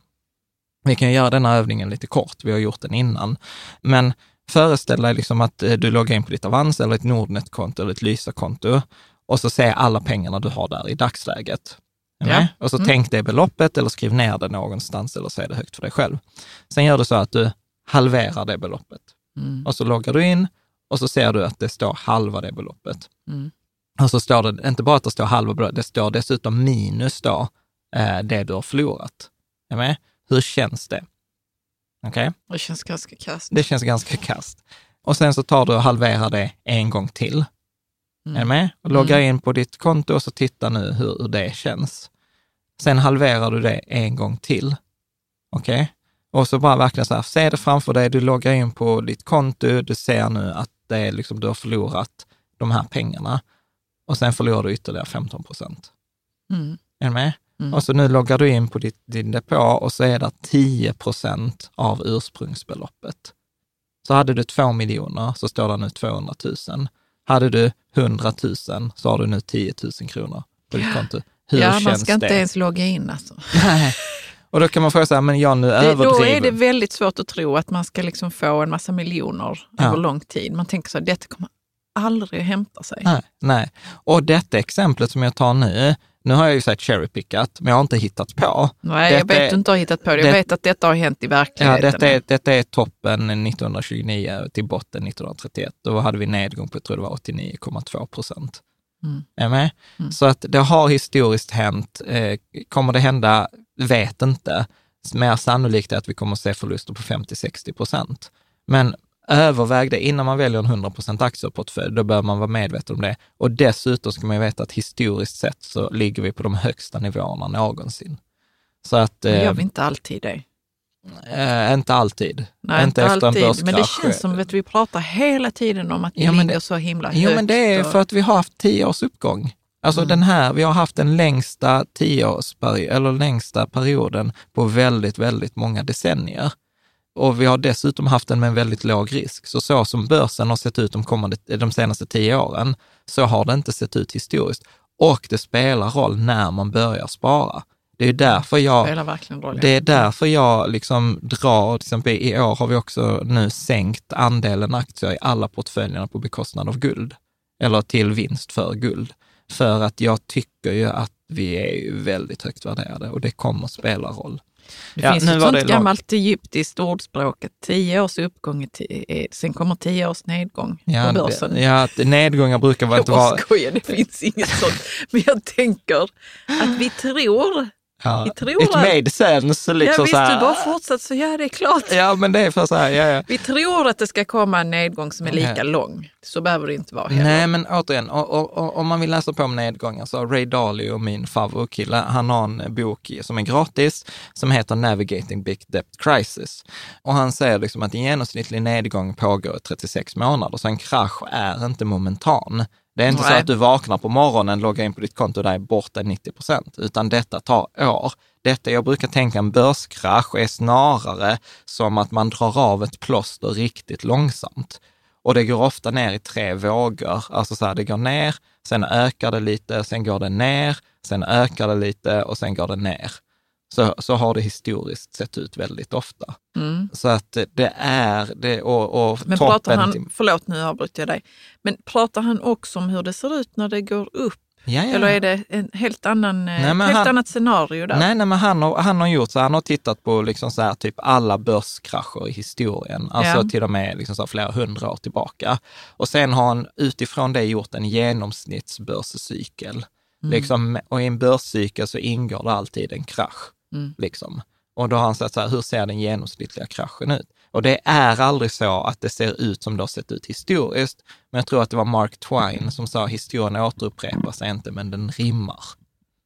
Vi kan göra denna övningen lite kort, vi har gjort den innan. Men föreställ dig liksom att eh, du loggar in på ditt Avanza eller ett Nordnet-konto eller ett Lysa-konto och så ser alla pengarna du har där i dagsläget. Ja. Och så Mm. tänk det beloppet eller skriv ner det någonstans eller säg det högt för dig själv. Sen gör du så att du halverar det beloppet Mm. och så loggar du in och så ser du att det står halva det beloppet. Mm. Och så står det inte bara att det står halva beloppet, det står dessutom minus då eh, det du har förlorat. Är med? Hur känns det? Okej? Det känns ganska kasst. Det känns ganska kast. Och sen så tar du och halverar det en gång till. Mm. Är du med? Och loggar in på ditt konto och så titta nu hur, hur det känns. Sen halverar du det en gång till. Okej? Och så bara verkligen så här, se det framför dig, du loggar in på ditt konto, du ser nu att det är liksom, du har förlorat de här pengarna. Och sen förlorar du ytterligare 15 procent. Mm. Är du med? Mm. Och så nu loggar du in på ditt, din depå och så är det 10 procent av ursprungsbeloppet. Så hade du 2 miljoner så står det nu 200 000. Hade du 100 000 så har du nu 10 000 kronor på ditt konto. Hur ja, man känns ska inte det? ens logga in alltså. Nej. Och då kan man fråga här, men jag nu Det, överdriver. då är det väldigt svårt att tro att man ska liksom få en massa miljoner Ja. över lång tid. Man tänker så här, detta kommer aldrig att hämta sig. Nej, nej. Och detta exemplet som jag tar nu, nu har jag ju sagt cherrypickat, men jag har inte hittat på. Nej, jag Detta vet är- du inte har hittat på det. Jag det- vet att detta har hänt i Ja, verkligheten. detta, är, detta är toppen 1929 till botten 1931. Då hade vi nedgång på, jag tror det var 89,2 procent. Mm. Är med? Mm. Så att det har historiskt hänt. Eh, kommer det hända? Vet inte. Mer sannolikt är att vi kommer att se förluster på 50-60 procent. Men överväg det innan man väljer en 100 procent aktieportfölj. Då bör man vara medveten om det. Och dessutom ska man ju veta att historiskt sett så ligger vi på de högsta nivåerna någonsin. Så att, Det gör eh, vi inte alltid det. eh, inte alltid. Nej, inte inte, efter en alltid. Men det börskrasch. känns som att vi pratar hela tiden om att Ja, men ligger det- så himla Jo, högt. men det är för att vi har haft tio års uppgång. Alltså Mm. den här, vi har haft den längsta tioårsperiod, eller längsta perioden på väldigt, väldigt många decennier. Och vi har dessutom haft den med en väldigt låg risk. Så så som börsen har sett ut de, kommande, de senaste tio åren, så har det inte sett ut historiskt. Och det spelar roll när man börjar spara. Det är därför jag, roll. ja. det är därför jag liksom drar, till exempel i år har vi också nu sänkt andelen aktier i alla portföljerna på bekostnad av guld. Eller till vinst för guld. För att jag tycker ju att vi är väldigt högt värderade och det kommer spela roll. Det Ja, finns ett sånt lag- gammalt egyptiskt ordspråk, att tio års uppgång, sen kommer tio års nedgång Ja, på börsen. det, ja nedgångar brukar väl inte Jag vara... skojar, det finns inget sånt. Men jag tänker att vi tror, Ja, it made sense. Liksom ja visst så här, du bara fortsatt så ja det är klart. Ja, men det är för så här, ja, ja. Vi tror att det ska komma en nedgång som är lika lång. Så behöver det inte vara heller. Nej, men återigen, och, och, och, om man vill läsa på om nedgångar så Ray Dalio, min favoritkille, han har en bok som är gratis som heter Navigating Big Debt Crisis. Och han säger liksom att en genomsnittlig nedgång pågår i 36 månader, så en krasch är inte momentan. Det är inte så Nej. att du vaknar på morgonen, loggar in på ditt konto och där är borta 90 procent, utan detta tar år. Detta, jag brukar tänka en börskrasch är snarare som att man drar av ett plåster riktigt långsamt. Och det går ofta ner i tre vågor. Alltså så här, det går ner, sen ökar det lite, sen går det ner, sen ökar det lite och sen går det ner. Så, så har det historiskt sett ut väldigt ofta. Mm. Så att det är, det, och, och Men pratar han, till- förlåt nu avbryter jag dig, men pratar han också om hur det ser ut när det går upp? Ja, ja. Eller är det en helt annan, eh, Nej, helt han- annat scenario där? Nej, nej, men han har, han har gjort så, han har tittat på liksom så här, typ alla börskrascher i historien, alltså Ja. till och med liksom så här, flera hundra år tillbaka. Och sen har han utifrån det gjort en genomsnittsbörscykel. Mm. Liksom, och i en börscykel så ingår det alltid en krasch. Mm. Liksom. Och då har han sagt så här, hur ser den genomsnittliga kraschen ut? Och det är aldrig så att det ser ut som det har sett ut historiskt. Men jag tror att det var Mark Twain som sa, historien återupprepar sig inte, men den rimmar.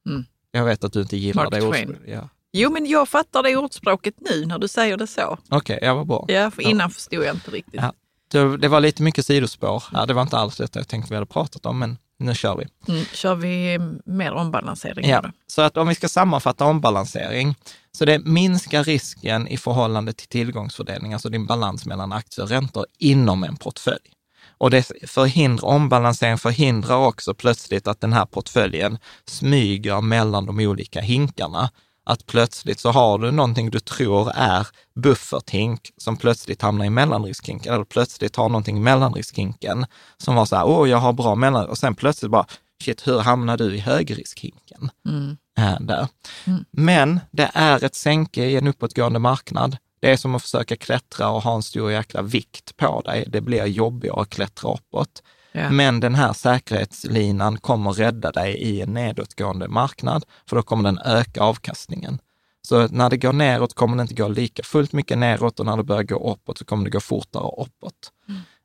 Mm. Jag vet att du inte gillar Mark det ordspråket. Ja. Jo, men jag fattar det ordspråket nu när du säger det så. Okej, jag var bra. Ja, för innan förstod jag inte riktigt. Ja. Det, det var lite mycket sidospår. Ja, det var inte alls detta jag tänkte vi hade pratat om, men nu kör vi. Mm, kör vi mer ombalansering Ja, så att om vi ska sammanfatta ombalansering, så det minskar risken i förhållande till tillgångsfördelning, alltså din balans mellan aktier och räntor inom en portfölj. Och det förhindrar, ombalansering förhindrar också plötsligt att den här portföljen smyger mellan de olika hinkarna. Att plötsligt så har du någonting du tror är bufferthink som plötsligt hamnar i mellanriskhinken, eller plötsligt har någonting i mellanriskhinken som var så här, åh, jag har bra mellan, och sen plötsligt bara, shit, hur hamnar du i högriskhinken? Mm. Är där. Mm. Men det är ett sänke i en uppåtgående marknad. Det är som att försöka klättra och ha en stor jäkla vikt på dig. Det blir jobbigare att klättra uppåt. Ja. Men den här säkerhetslinan kommer rädda dig i en nedåtgående marknad, för då kommer den öka avkastningen. Så när det går neråt kommer det inte gå lika fullt mycket neråt och när det börjar gå uppåt så kommer det gå fortare uppåt.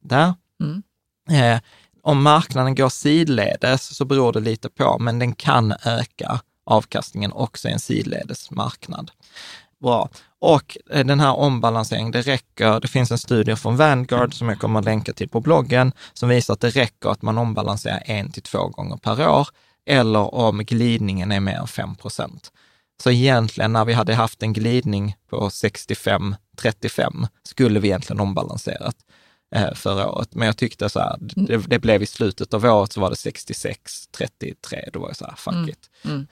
Där. Mm. Eh, om marknaden går sidledes så beror det lite på, men den kan öka avkastningen också i en sidledes marknad. Bra. Och eh, den här ombalanseringen, det räcker, det finns en studie från Vanguard som jag kommer att länka till på bloggen, som visar att det räcker att man ombalanserar en till två gånger per år, eller om glidningen är mer än 5 procent. Så egentligen när vi hade haft en glidning på 65-35 skulle vi egentligen ombalanserat eh, förra året. Men jag tyckte så här, det, det blev i slutet av året så var det 66-33, då var jag så här, fuck Mm. it. Mm.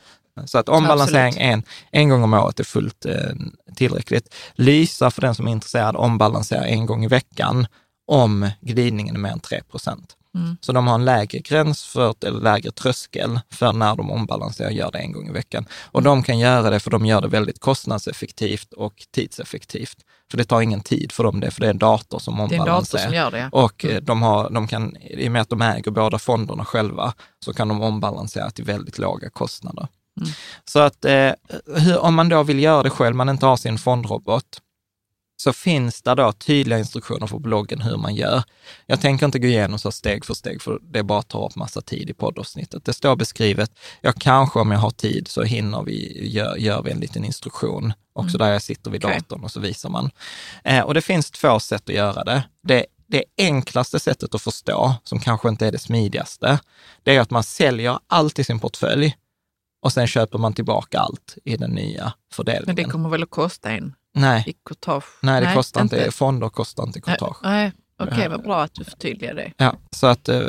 Så att ombalansering en, en gång om året är fullt eh, tillräckligt. Lysa för den som är intresserad ombalansera en gång i veckan om glidningen är mer än 3 procent. Mm. Så de har en lägre gräns för, eller lägre tröskel för när de ombalanserar och gör det en gång i veckan. Och de kan göra det för de gör det väldigt kostnadseffektivt och tidseffektivt. För det tar ingen tid för dem det, för det är en dator som Det är en ombalanserar. dator som gör det. ja. Och eh, de, har, de kan, i och med att de äger båda fonderna själva, så kan de ombalansera till väldigt låga kostnader. Mm. Så att eh, hur, om man då vill göra det själv, man inte har sin fondrobot, så finns det då tydliga instruktioner på bloggen hur man gör. Jag tänker inte gå igenom så steg för steg, för det bara tar upp massa tid i poddavsnittet. Det står beskrivet. Jag kanske om jag har tid så hinner vi, gör, gör vi en liten instruktion, också där jag sitter vid Okej. datorn och så visar man. Eh, och det finns två sätt att göra det. Det, det enklaste sättet att förstå, som kanske inte är det smidigaste, det är att man säljer allt i sin portfölj och sen köper man tillbaka allt i den nya fördelningen. Men det kommer väl att kosta en Nej, i courtage? nej, det kostar inte. Fonder kostar inte courtage. Nej, okej, vad bra att du förtydligar det. Ja, så att eh,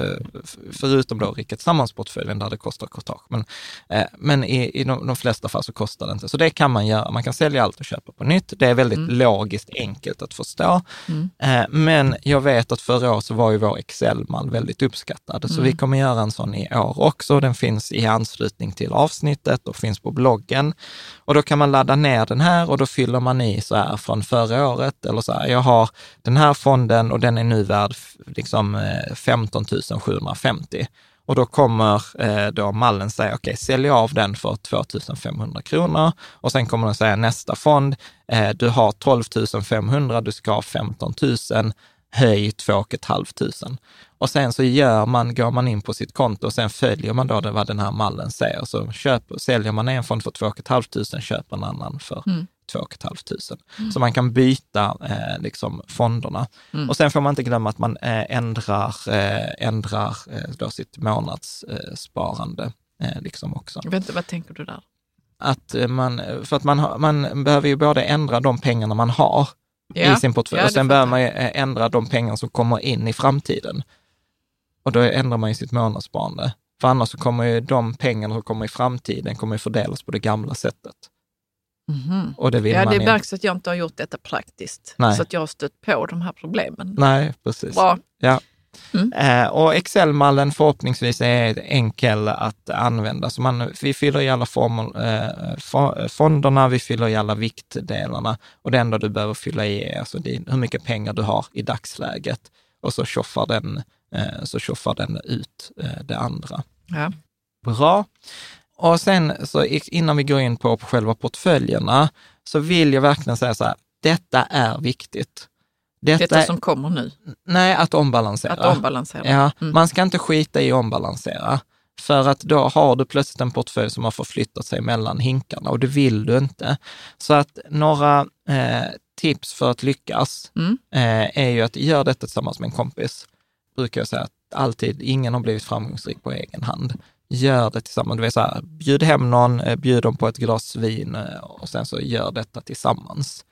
förutom då Riket Sammansportföljen där det kostar courtage, men, eh, men i, i de, de flesta fall så kostar det inte. Så det kan man göra. Man kan sälja allt och köpa på nytt. Det är väldigt logiskt enkelt att förstå. Mm. Eh, Men jag vet att förra året så var ju vår Excel-mall väldigt uppskattad, så vi kommer göra en sån i år också. Den finns i anslutning till avsnittet och finns på bloggen. Och då kan man ladda ner den här och då fyller man i så här från förra året, eller så här, jag har den här fonden och den är nu värd liksom eh, 15 750. Och då kommer eh, då mallen säga, okej, sälj av den för 2 500 kronor. Och sen kommer den säga nästa fond, eh, du har 12 500, du ska ha 15 000, höj 2 500. Och sen så gör man, går man in på sitt konto och sen följer man då det, vad den här mallen säger. Så köp, säljer man en fond för 2 500, köper en annan för Mm. 2 500. Så man kan byta eh, liksom fonderna. Mm. Och sen får man inte glömma att man eh, ändrar, eh, ändrar eh, då sitt månadssparande eh, liksom också. Vänta, vad tänker du där? Att eh, man, för att man, har, man behöver ju både ändra de pengarna man har i sin portfölj Ja, och sen behöver man ju ändra de pengar som kommer in i framtiden. Och då ändrar man ju sitt månadssparande. För annars så kommer ju de pengarna som kommer i framtiden kommer ju fördelas på det gamla sättet. Mhm. Och det vill Ja, man det ju- märks att jag inte har gjort detta praktiskt. Nej. Så att jag har stött på de här problemen. Nej, precis. Bra. Eh, och Excel-mallen förhoppningsvis är enkel att använda. Så man, vi fyller i alla former, eh, fo- fonderna, vi fyller i alla viktdelarna och det enda du behöver fylla i är alltså din, hur mycket pengar du har i dagsläget. Och så tjoffar den, eh, så tjoffar den ut eh, det andra. Ja. Bra. Och sen så innan vi går in på, på själva portföljerna så vill jag verkligen säga så här, detta är viktigt. Detta, detta som kommer nu? Nej, att ombalansera. Att ombalansera. Ja, mm. Man ska inte skita i att ombalansera. För att då har du plötsligt en portfölj som har förflyttat sig mellan hinkarna och det vill du inte. Så att några eh, tips för att lyckas mm. eh, är ju att göra detta tillsammans med en kompis. Brukar jag säga att alltid, ingen har blivit framgångsrik på egen hand. Gör det tillsammans. Du vet så här, bjud hem någon, eh, bjud dem på ett glas vin eh, och sen så gör detta tillsammans.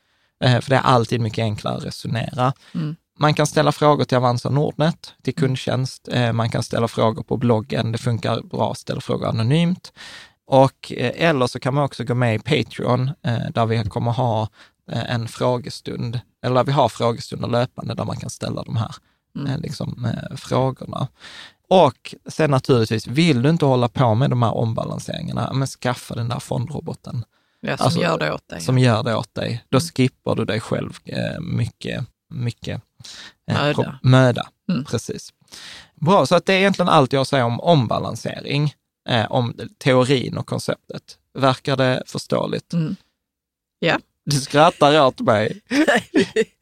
Eh, för det är alltid mycket enklare att resonera. Mm. Man kan ställa frågor till Avanza Nordnet, till mm. kundtjänst. Man kan ställa frågor på bloggen. Det funkar bra att ställa frågor anonymt. Och, eller så kan man också gå med i Patreon, där vi kommer ha en frågestund, eller där vi har frågestunder löpande där man kan ställa de här mm. liksom, frågorna. Och sen naturligtvis, vill du inte hålla på med de här ombalanseringarna, men skaffa den där fondroboten. Ja, som alltså, gör det åt dig. Som gör det åt dig. Då mm. skippar du dig själv eh, mycket, mycket eh, möda. möda. Mm. Precis. Bra, så att det är egentligen allt jag säger om ombalansering, eh, om teorin och konceptet. Verkar det förståeligt? Mm. Ja. Du skrattar åt mig.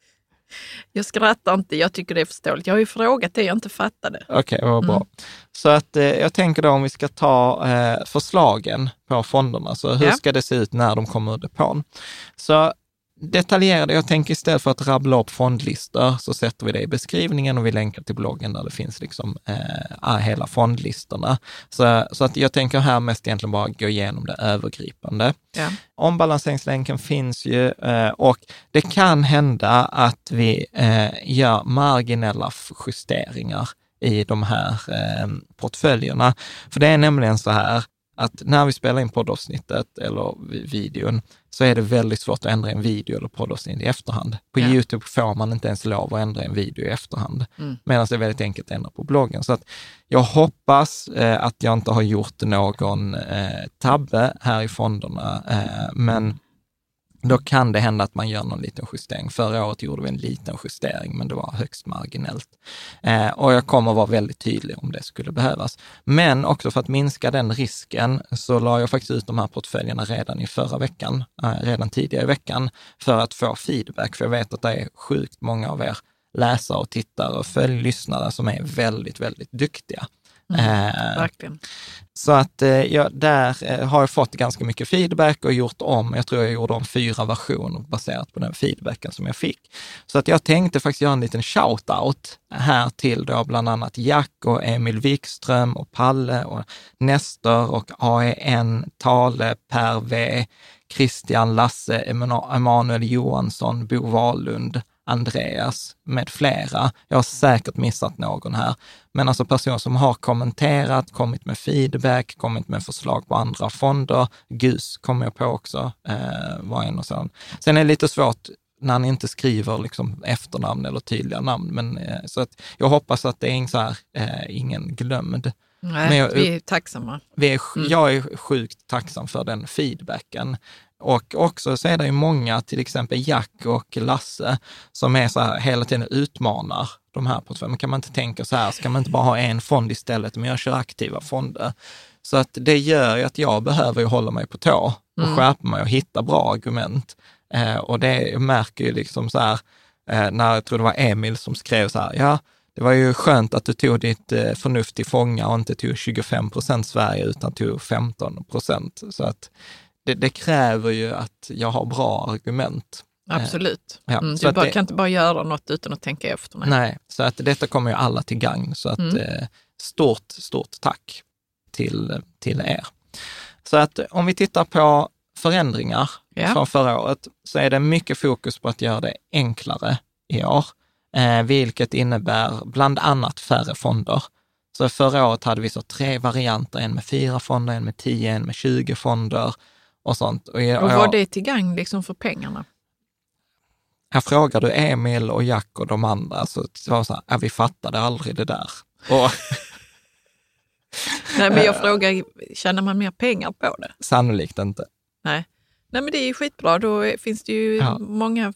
Jag skrattar inte, jag tycker det är förståeligt. Jag har ju frågat det jag inte fattade. Okej, okay, vad bra. Mm. Så att eh, jag tänker då om vi ska ta eh, förslagen på fonderna, så hur ja. ska det se ut när de kommer ur depån? Så detaljerade. Jag tänker istället för att rabbla upp fondlistor så sätter vi det i beskrivningen och vi länkar till bloggen där det finns liksom eh, hela fondlistorna. Så, så att jag tänker här mest egentligen bara gå igenom det övergripande. Ja. Ombalanseringslänken finns ju eh, och det kan hända att vi eh, gör marginella justeringar i de här eh, portföljerna. För det är nämligen så här att när vi spelar in poddavsnittet eller videon så är det väldigt svårt att ändra en video eller poddavsnitt i efterhand. På ja. Youtube får man inte ens lov att ändra en video i efterhand, mm. medan det är väldigt enkelt att ändra på bloggen. Så att jag hoppas eh, att jag inte har gjort någon eh, tabbe här i fonderna, eh, men då kan det hända att man gör någon liten justering. Förra året gjorde vi en liten justering, men det var högst marginellt. Eh, och jag kommer vara väldigt tydlig om det skulle behövas. Men också för att minska den risken så la jag faktiskt ut de här portföljerna redan i förra veckan, eh, redan tidigare i veckan, för att få feedback. För jag vet att det är sjukt många av er läsare och tittare och följlyssnare som är väldigt, väldigt duktiga. Mm, eh. Så att eh, jag, där eh, har jag fått ganska mycket feedback och gjort om, jag tror jag gjorde om fyra versioner baserat på den feedbacken som jag fick. Så att jag tänkte faktiskt göra en liten shout-out här till då bland annat Jack och Emil Wikström och Palle och Nestor och AEN, Tale, Per V, Christian, Lasse, Emanuel Johansson, Bo Wahlund, Andreas med flera. Jag har säkert missat någon här, men alltså personer som har kommenterat, kommit med feedback, kommit med förslag på andra fonder. GUS kommer jag på också, eh, var en och sån. Sen är det lite svårt när ni inte skriver liksom efternamn eller tydliga namn, men eh, så att jag hoppas att det är så här, eh, ingen glömd. Nej, jag, vi är tacksamma. Vi är, mm. Jag är sjukt tacksam för den feedbacken. Och också så är det ju många, till exempel Jack och Lasse, som är så här, hela tiden utmanar de här portföljerna. Kan man inte tänka så här, ska man inte bara ha en fond istället, men jag kör aktiva fonder. Så att det gör ju att jag behöver hålla mig på tå och mm. skärpa mig och hitta bra argument. Eh, och det märker ju liksom så här, eh, när jag tror det var Emil som skrev så här, ja, det var ju skönt att du tog ditt eh, förnuft till fånga och inte tog 25 procent Sverige utan tog 15 procent. Så att det, det, kräver ju att jag har bra argument. Absolut. Ja, mm, du bara, det, kan inte bara göra något utan att tänka efter. Nej, nej så att detta kommer ju alla till gagn. Så att mm. eh, stort, stort tack till, till er. Så att om vi tittar på förändringar ja. från förra året så är det mycket fokus på att göra det enklare i år, eh, vilket innebär bland annat färre fonder. Så förra året hade vi så tre varianter, en med fyra fonder, en med tio, en med 20 fonder och sånt. Och, och var det till gagn liksom för pengarna? Här frågar du Emil och Jack och de andra, så var så här, ja, vi fattade aldrig det där. Och Nej, men jag frågar, tjänar man mer pengar på det? Sannolikt inte. Nej, Nej men det är ju skitbra. Då finns det ju ja. många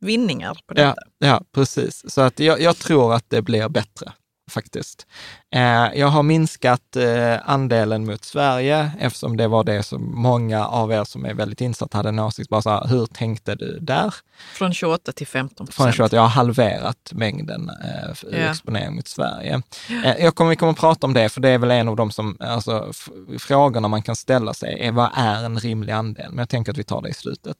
vinningar på detta. Ja, ja precis. Så att jag, jag, tror att det blir bättre. Faktiskt. Eh, jag har minskat eh, andelen mot Sverige eftersom det var det som många av er som är väldigt insatta hade en åsikt. Bara så här, hur tänkte du där? Från 28 till 15 procent. Från 28, jag har halverat mängden eh, Ja. exponering mot Sverige. Eh, jag kommer, vi kommer att prata om det, för det är väl en av de som, alltså, frågorna man kan ställa sig är vad är en rimlig andel? Men jag tänker att vi tar det i slutet.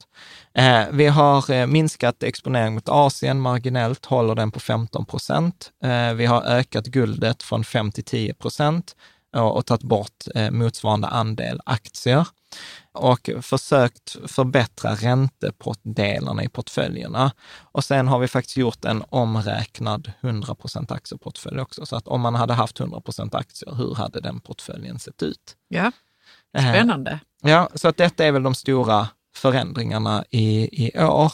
Vi har minskat exponering mot Asien marginellt, håller den på 15 procent. Vi har ökat guldet från 5 till 10 procent och, och tagit bort eh, motsvarande andel aktier och försökt förbättra räntedelarna i portföljerna. Och sen har vi faktiskt gjort en omräknad 100% aktieportfölj också. Så att om man hade haft 100% aktier, hur hade den portföljen sett ut? Ja, Eh, spännande. Ja, så att detta är väl de stora förändringarna i, i år.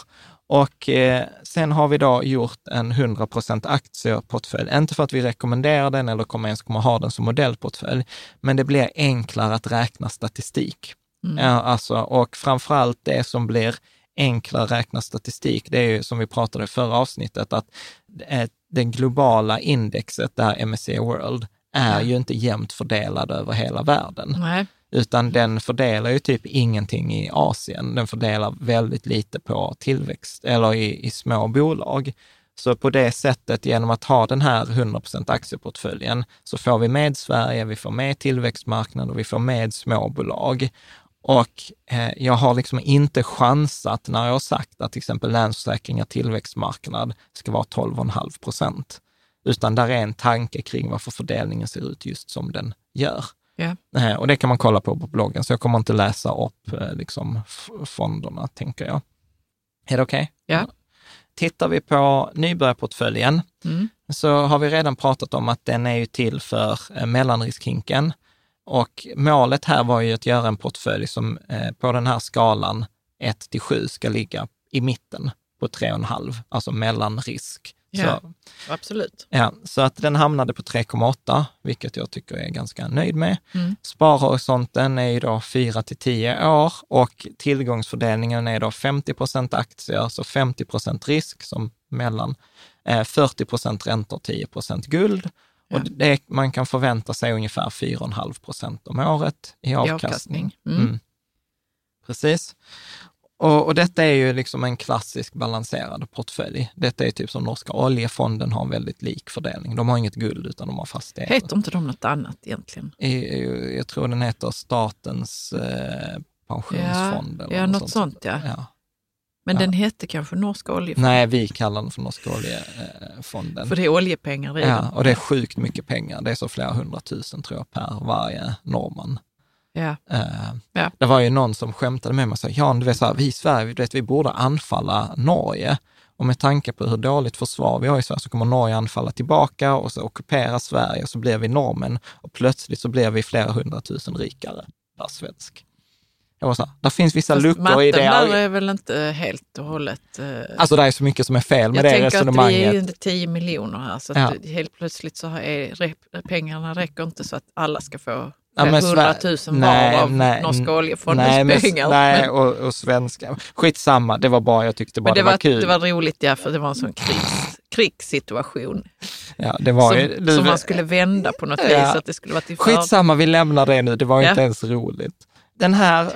Och eh, sen har vi då gjort en 100% aktieportfölj. Inte för att vi rekommenderar den eller kommer ens kommer ha den som modellportfölj, men det blir enklare att räkna statistik. Mm. Ja, alltså, och framförallt det som blir enklare att räkna statistik, det är ju som vi pratade i förra avsnittet, att eh, det globala indexet, det här MSCI World, är ju inte jämnt fördelad över hela världen Nej, utan den fördelar ju typ ingenting i Asien. Den fördelar väldigt lite på tillväxt eller i, i små bolag. Så på det sättet, genom att ha den här 100% aktieportföljen, så får vi med Sverige, vi får med tillväxtmarknader och vi får med småbolag. Och eh, jag har liksom inte chansat när jag har sagt att till exempel Länsförsäkringar tillväxtmarknad ska vara 12,5 procent. Utan där är en tanke kring varför fördelningen ser ut just som den gör. Eh, Och det kan man kolla på på bloggen, så jag kommer inte läsa upp eh, liksom, fonderna, tänker jag. Är det okej? Ja. Tittar vi på nybörjarportföljen Mm. så har vi redan pratat om att den är ju till för eh, mellanriskhinken. Och målet här var ju att göra en portfölj som eh, på den här skalan 1 till 7 ska ligga i mitten på 3,5, alltså mellanrisk. Ja. Så, absolut. ja, så att den hamnade på 3,8, vilket jag tycker jag är ganska nöjd med. Mm. Sparhorisonten är ju då 4 till 10 år och tillgångsfördelningen är då 50 procent aktier, så 50 procent risk som mellan, eh, 40 procent räntor, 10 procent guld. Ja. Och det, man kan förvänta sig ungefär 4,5 procent om året i avkastning. avkastning. Mm. Mm. Precis. Och, och detta är ju liksom en klassisk balanserad portfölj. Detta är typ som norska oljefonden har en väldigt lik fördelning. De har inget guld utan de har fastigheter. Heter inte de något annat egentligen? I- Jag tror den heter Statens eh, pensionsfond. Ja, eller ja något något sånt ja. Ja. Men Ja. den hette kanske Norska oljefonden? Nej, vi kallar den för Norska oljefonden. För det är oljepengar i Ja, den. och det är sjukt mycket pengar. Det är så flera hundratusen tror jag per varje norrman. Ja. Eh, Ja. Det var ju någon som skämtade med mig och sa, Jan, du vet, så här, vi i Sverige, du vet, vi borde anfalla Norge. Och med tanke på hur dåligt försvar vi har i Sverige så kommer Norge anfalla tillbaka och så ockupera Sverige och så blir vi normen och plötsligt så blir vi flera hundratusen rikare per svensk. Jag var så här, där finns vissa Fast luckor matten i det. där är väl inte helt och hållet... eh, Alltså det är så mycket som är fel med jag det tänker att vi resonemanget. är ju inte 10 miljoner här så Ja. helt plötsligt så är pengarna räcker inte så att alla ska få Ja, men 100 Sver- 000 var Nej, av nej, Norska oljefondens pengar. Nej, och, och svenska. Skitsamma, det var bara, jag tyckte bara men det, var, kul. det var roligt ja, för det var en sån krigs, krigssituation ja, det var som, ju, som man skulle vända på något Ja. vis. Att det skulle vara till för... Skitsamma, vi lämnar det nu. Det var Ja. inte ens roligt. Den här,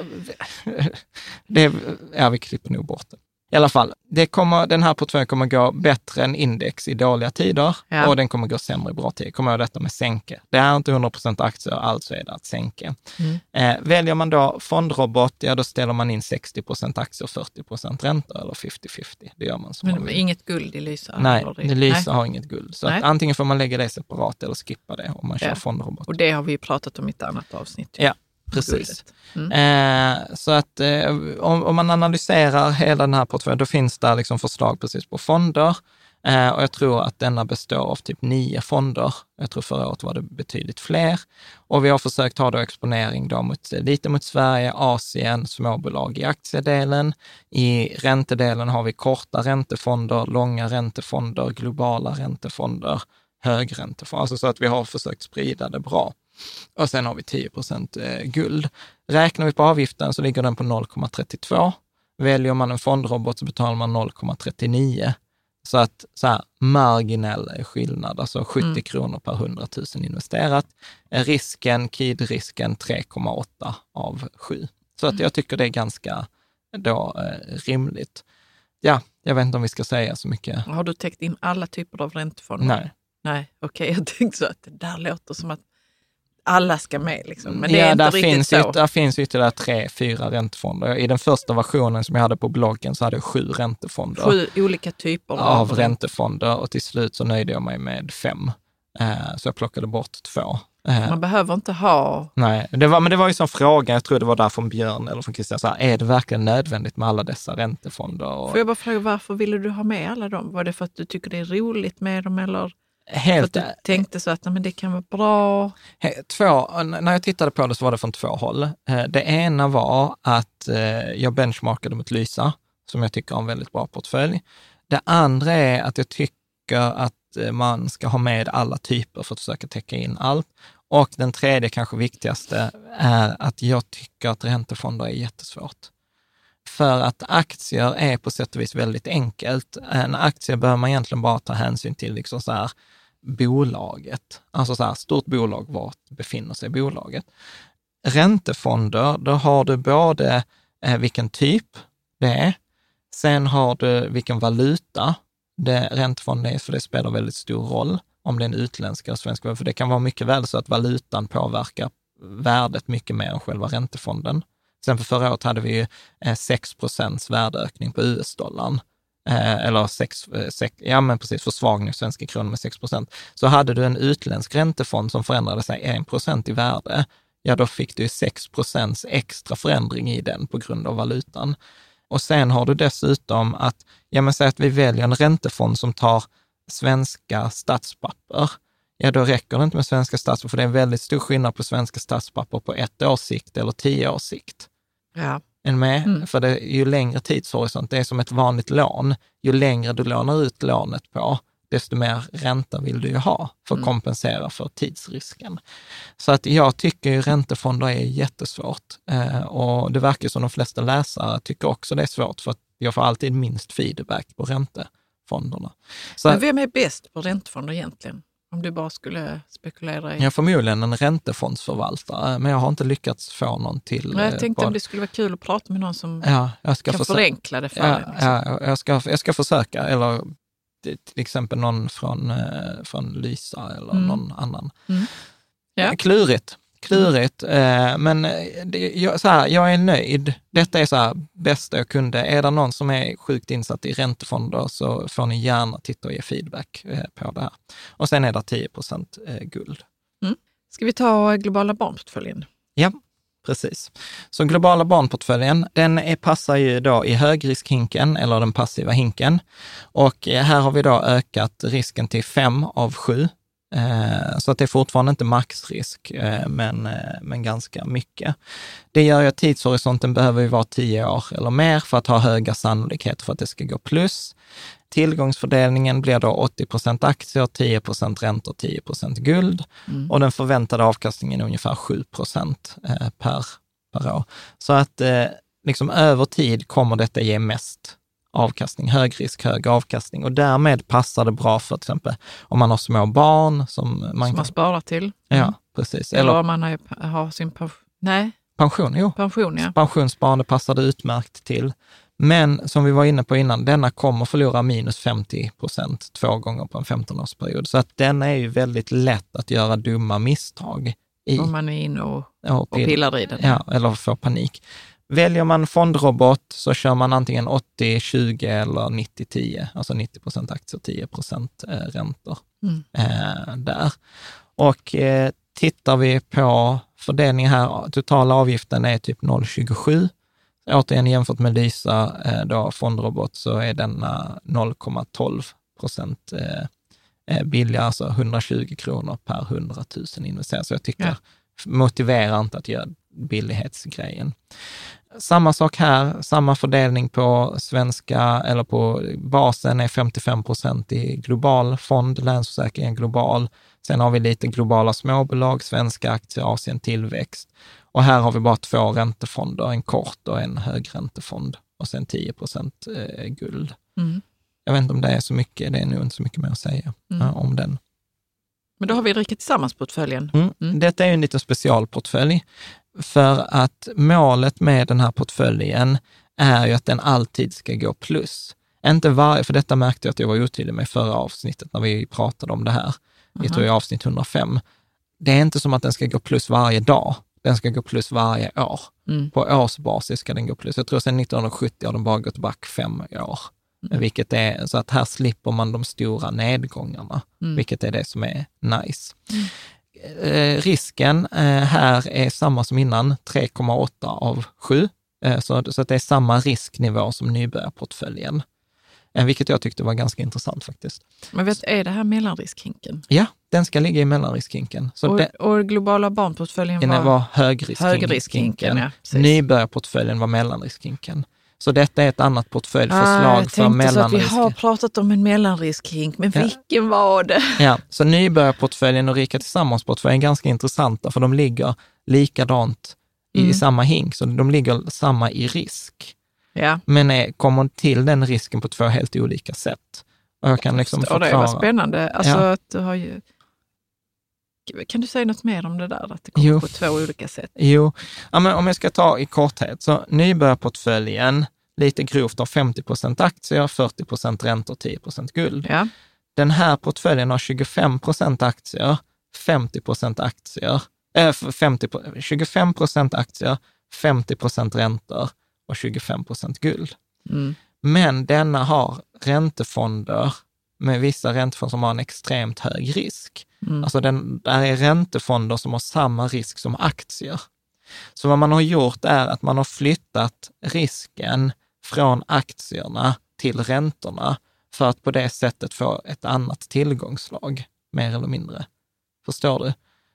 det, ja vi klipper nog bort det. I alla fall, det kommer, den här portföljen kommer gå bättre än index i dåliga tider Ja. och den kommer gå sämre i bra tider. Kom ihåg detta med sänke. Det är inte 100% aktier, alltså är det att sänke. Mm. Eh, väljer man då fondrobot, ja då ställer man in 60% aktier och 40% räntor eller 50-50. Det gör man som man Men vill. inget guld i Lysa? Nej, Lysa har inget guld. Så Nej. antingen får man lägga det separat eller skippa det om man kör Ja. fondrobot. Och det har vi pratat om i ett annat avsnitt. Ja, Precis. Mm. Eh, så att eh, om, om man analyserar hela den här portföljen, då finns det liksom förslag precis på fonder. Eh, och jag tror att denna består av typ nio fonder. Jag tror förra året var det betydligt fler. Och vi har försökt ha då exponering då mot, lite mot Sverige, Asien, småbolag i aktiedelen. I räntedelen har vi korta räntefonder, långa räntefonder, globala räntefonder, högräntefonder. Alltså så att vi har försökt sprida det bra. Och sen har vi 10 procent eh, guld. Räknar vi på avgiften så ligger den på 0,32. Väljer man en fondrobot så betalar man 0,39. Så att så här, marginell skillnad, alltså 70 Mm. kronor per 100 000 investerat. Eh, Risken, KID-risken 3,8 av 7. Så att Mm. jag tycker det är ganska då, eh, rimligt. Ja, jag vet inte om vi ska säga så mycket. Har du täckt in alla typer av räntefonder? Nej. Nej, okej. Jag tänkte så att det där låter som att alla ska med. Liksom. Men det ja, är inte där riktigt finns, så. där finns ytterligare tre, fyra räntefonder. I den första versionen som jag hade på bloggen så hade jag sju räntefonder Sju olika typer av räntefonder och till slut så nöjde jag mig med fem. Eh, så jag plockade bort två. Eh, Man behöver inte ha... Nej, det var, men det var ju som fråga, jag tror det var där från Björn eller från Christian, så här, är det verkligen nödvändigt med alla dessa räntefonder? Och Får jag bara fråga, varför ville du ha med alla dem? Var det för att du tycker det är roligt med dem eller helt, du tänkte så att men det kan vara bra? två, när jag tittade på det så var det från två håll. Eh, Det ena var att eh, jag benchmarkade mot Lysa, som jag tycker har en väldigt bra portfölj. Det andra är att jag tycker att eh, man ska ha med alla typer för att försöka täcka in allt. Och den tredje, kanske viktigaste, är att jag tycker att räntefonder är jättesvårt. För att aktier är på sätt och vis väldigt enkelt. En aktie behöver man egentligen bara ta hänsyn till liksom så här, bolaget. Alltså så här, stort bolag, var befinner sig bolaget? Räntefonder, då har du både eh, vilken typ det är, sen har du vilken valuta det räntefonden är, för det spelar väldigt stor roll om det är en utländsk eller svensk valuta, för det kan vara mycket väl så att valutan påverkar värdet mycket mer än själva räntefonden. Till exempel förra året hade vi ju eh, 6 procents värdeökning på US-dollarn. Eh, eller 6, eh, sex, ja men precis, försvagning av svenska kronor med 6 procent. Så hade du en utländsk räntefond som förändrade sig 1 procent i värde, ja då fick du 6 procents extra förändring i den på grund av valutan. Och sen har du dessutom att, ja men säg att vi väljer en räntefond som tar svenska statspapper. Ja, då räcker det inte med svenska statspapper, för det är en väldigt stor skillnad på svenska statspapper på ett års sikt eller tio års sikt. Ja. Är med? Mm. För det är ju längre tidshorisont, det är som ett vanligt lån. Ju längre du lånar ut lånet på, desto mer ränta vill du ju ha för att Mm. kompensera för tidsrisken. Så att jag tycker ju räntefonder är jättesvårt eh, och det verkar som de flesta läsare tycker också det är svårt för att jag får alltid minst feedback på räntefonderna. Så Men vem är bäst på räntefonder egentligen? Om du bara skulle spekulera i... jag har förmodligen en räntefondsförvaltare, men jag har inte lyckats få någon till. Men eh, jag tänkte på- om det skulle vara kul att prata med någon som Ja, jag ska kan försöka. förenkla det för Ja, dig. Liksom. ja, jag, ska, jag ska försöka, eller till till exempel någon från, eh, från Lysa eller Mm. någon annan. Mm. Ja. Eh, Klurigt, klurigt, eh, men eh, det, jag, så här, jag är nöjd. Detta är så här, bästa jag kunde. Är det någon som är sjukt insatt i räntefonder så får ni gärna titta och ge feedback eh, på det här. Och sen är det 10 procent guld. Mm. Ska vi ta globala barnportföljen? Ja, precis. Så globala barnportföljen, den är, passar ju då i högriskhinken eller den passiva hinken. Och här har vi då ökat risken till 5 av 7 så att det är fortfarande inte maxrisk, eh, men, eh, men ganska mycket. Det gör ju att tidshorisonten behöver ju vara tio år eller mer för att ha höga sannolikheter för att det ska gå plus. Tillgångsfördelningen blir då 80 procent aktier, 10 procent räntor, 10 procent guld och den förväntade avkastningen är ungefär 7 procent eh, per, per år. Så att eh, liksom över tid kommer detta ge mest avkastning, hög risk, hög avkastning och därmed passar det bra för till exempel om man har små barn som man som man kan, sparar till? ja, Mm. precis. Eller Eller om man har, har sin pension? Nej, pension, jo. pension ja. Pensionssparande passar det utmärkt till. Men som vi var inne på innan, denna kommer förlora minus 50 procent två gånger på en 15-årsperiod. Så att den är ju väldigt lätt att göra dumma misstag i. Om man är inne och, och och pill- pillar i den. Ja, eller får panik. Väljer man fondrobot så kör man antingen 80-20 eller 90-10, alltså 90 procent aktier, 10 procent eh, räntor Mm. eh, där. Och eh, tittar vi på fördelning här, totala avgiften är typ 0,27. Återigen jämfört med Lysa, eh, då fondrobot, så är denna 0,12 procent eh, eh, billigare, alltså 120 kronor per 100 000 investerat. Så jag tycker Ja. motiverar inte att göra billighetsgrejen. Samma sak här, samma fördelning på svenska, eller på basen är 55 procent i global fond, Länsförsäkringen global. Sen har vi lite globala småbolag, svenska aktier, Asien tillväxt. Och här har vi bara två räntefonder, en kort och en högräntefond och sen 10 procent eh, guld. Mm. Jag vet inte om det är så mycket, det är nog inte så mycket mer att säga Mm. om den. Men då har vi Rika Tillsammans-portföljen. Mm. Mm. Detta är en liten specialportfölj, för att målet med den här portföljen är ju att den alltid ska gå plus. Inte varje, för detta märkte jag att jag var otydlig med i förra avsnittet när vi pratade om det här. Jag tror jag avsnitt 105. Det är inte som att den ska gå plus varje dag. Den ska gå plus varje år. Mm. På årsbasis ska den gå plus. Jag tror sedan 1970 har den bara gått back fem år. Mm. Vilket är, så att här slipper man de stora nedgångarna, Mm. vilket är det som är nice. Eh, risken eh, här är samma som innan, 3,8 av 7. Eh, så, så det är samma risknivå som nybörjarportföljen. Vilket jag tyckte var ganska intressant faktiskt. Men vet, är det här mellanriskhinken? Ja, den ska ligga i mellanriskhinken. Så Och, den, och globala barnportföljen var, var högriskhinken. högriskhinken? Ja. Nybörjarportföljen var mellanriskhinken. Så detta är ett annat portföljförslag Ah, jag för att vi mellanrisk. har pratat om en mellanriskhink, men Ja. vilken var det? Ja, så nybörjarportföljen och Rika Tillsammans-portföljen är ganska intressanta, för de ligger likadant i Mm. samma hink, så de ligger samma i risk. Ja, Men är, kommer till den risken på två helt olika sätt. Och jag kan liksom och det förklara. var spännande. Alltså Ja. att du har ju... Kan du säga något mer om det där, att det kommer Jo. på två olika sätt? Jo, ja, men om jag ska ta i korthet, så nybörjarportföljen, lite grovt har 50 procent aktier, 40 procent räntor, 10 procent guld. Ja, Den här portföljen har 25 procent aktier, 50 procent aktier, äh, 50, pro- 25 procent aktier, 50 procent räntor och 25 procent guld. mm. Men denna har räntefonder med vissa räntefonder som har en extremt hög risk. Mm. Alltså den, där är räntefonder som har samma risk som aktier. Så vad man har gjort är att man har flyttat risken från aktierna till räntorna för att på det sättet få ett annat tillgångslag, mer eller mindre. Förstår du?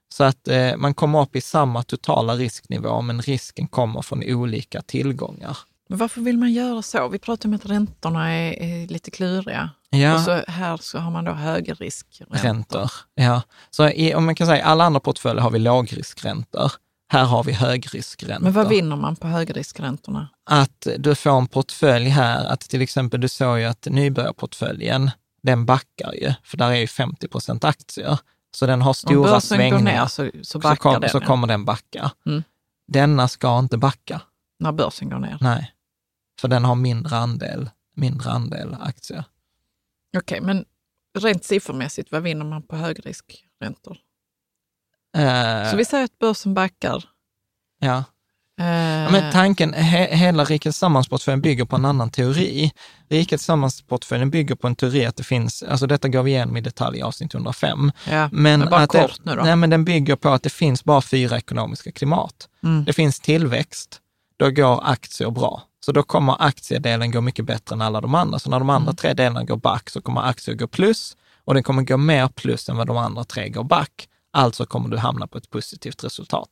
Så att eh, man kommer upp i samma totala risknivå, men risken kommer från olika tillgångar. Men varför vill man göra så? Vi pratar om att räntorna är, är lite kluriga. Ja. Och så här så har man då högriskräntor. räntor. Ja. Så i, om man kan säga, alla andra portföljer har vi lågriskräntor. Här har vi högriskräntor. Men vad vinner man på högriskräntorna? Att du får en portfölj här, att till exempel du såg ju att nybörjarportföljen, den backar ju, för där är ju 50 procent aktier. Så den har Om stora går svängningar. ner så, så så, backar kom, den. så kommer den backa. Mm. Denna ska inte backa, När börsen går ner. nej. För den har mindre andel, mindre andel aktier. Okej, men rent siffermässigt, vad vinner man på högriskräntor? Eh, Så vi säger att börsen backar. ja. Eh, Ja, men tanken, he, hela Rika Tillsammans-portföljen bygger på en annan teori. Rika Tillsammans-portföljen bygger på en teori att det finns, alltså detta går vi igenom i detalj i avsnitt 105. ja, Men, men bara att det, kort nu då. Nej, men den bygger på att det finns bara fyra ekonomiska klimat. Mm. Det finns tillväxt, då går aktier bra. Så då kommer aktiedelen gå mycket bättre än alla de andra. Så när de Mm. andra tre delarna går back så kommer aktier gå plus och den kommer gå mer plus än vad de andra tre går back. Alltså kommer du hamna på ett positivt resultat.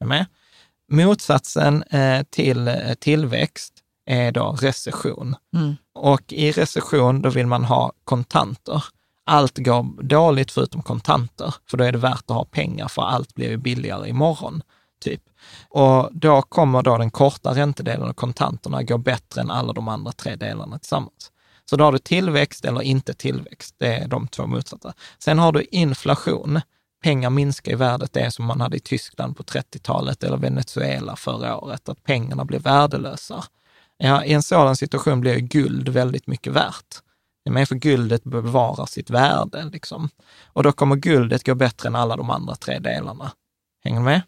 Är med? Motsatsen eh, till eh, tillväxt är då recession. Mm. Och i recession, då vill man ha kontanter. Allt går dåligt förutom kontanter, för då är det värt att ha pengar, för allt blir ju billigare imorgon. Typ. Och då kommer då den korta räntedelen och kontanterna gå bättre än alla de andra tre delarna tillsammans. Så då har du tillväxt eller inte tillväxt, det är de två motsatta. Sen har du inflation. Pengar minskar i värdet, det är som man hade i Tyskland på 30-talet eller Venezuela förra året, att pengarna blir värdelösa. Ja, I en sådan situation blir ju guld väldigt mycket värt. Det är för guldet bevarar sitt värde. Liksom. Och då kommer guldet gå bättre än alla de andra tre delarna. Hänger du med?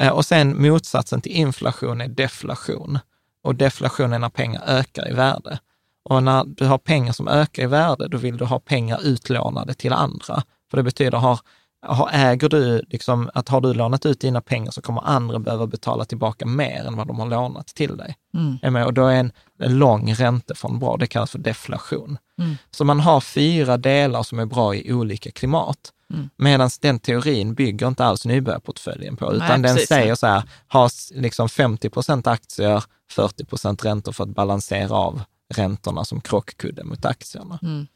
Eh, Och sen motsatsen till inflation är deflation. Och deflation är när pengar ökar i värde. Och när du har pengar som ökar i värde, då vill du ha pengar utlånade till andra. För det betyder, har, har, äger du, liksom, att har du lånat ut dina pengar så kommer andra behöva betala tillbaka mer än vad de har lånat till dig. Mm. Och då är en, en lång räntefond bra, det kallas för deflation. Mm. Så man har fyra delar som är bra i olika klimat. Mm. Medan den teorin bygger inte alls nybörjarportföljen på, utan Nej, den precis. säger så här, ha liksom 50 procent aktier, 40 procent räntor för att balansera av räntorna som krockkudde mot aktierna. Mm.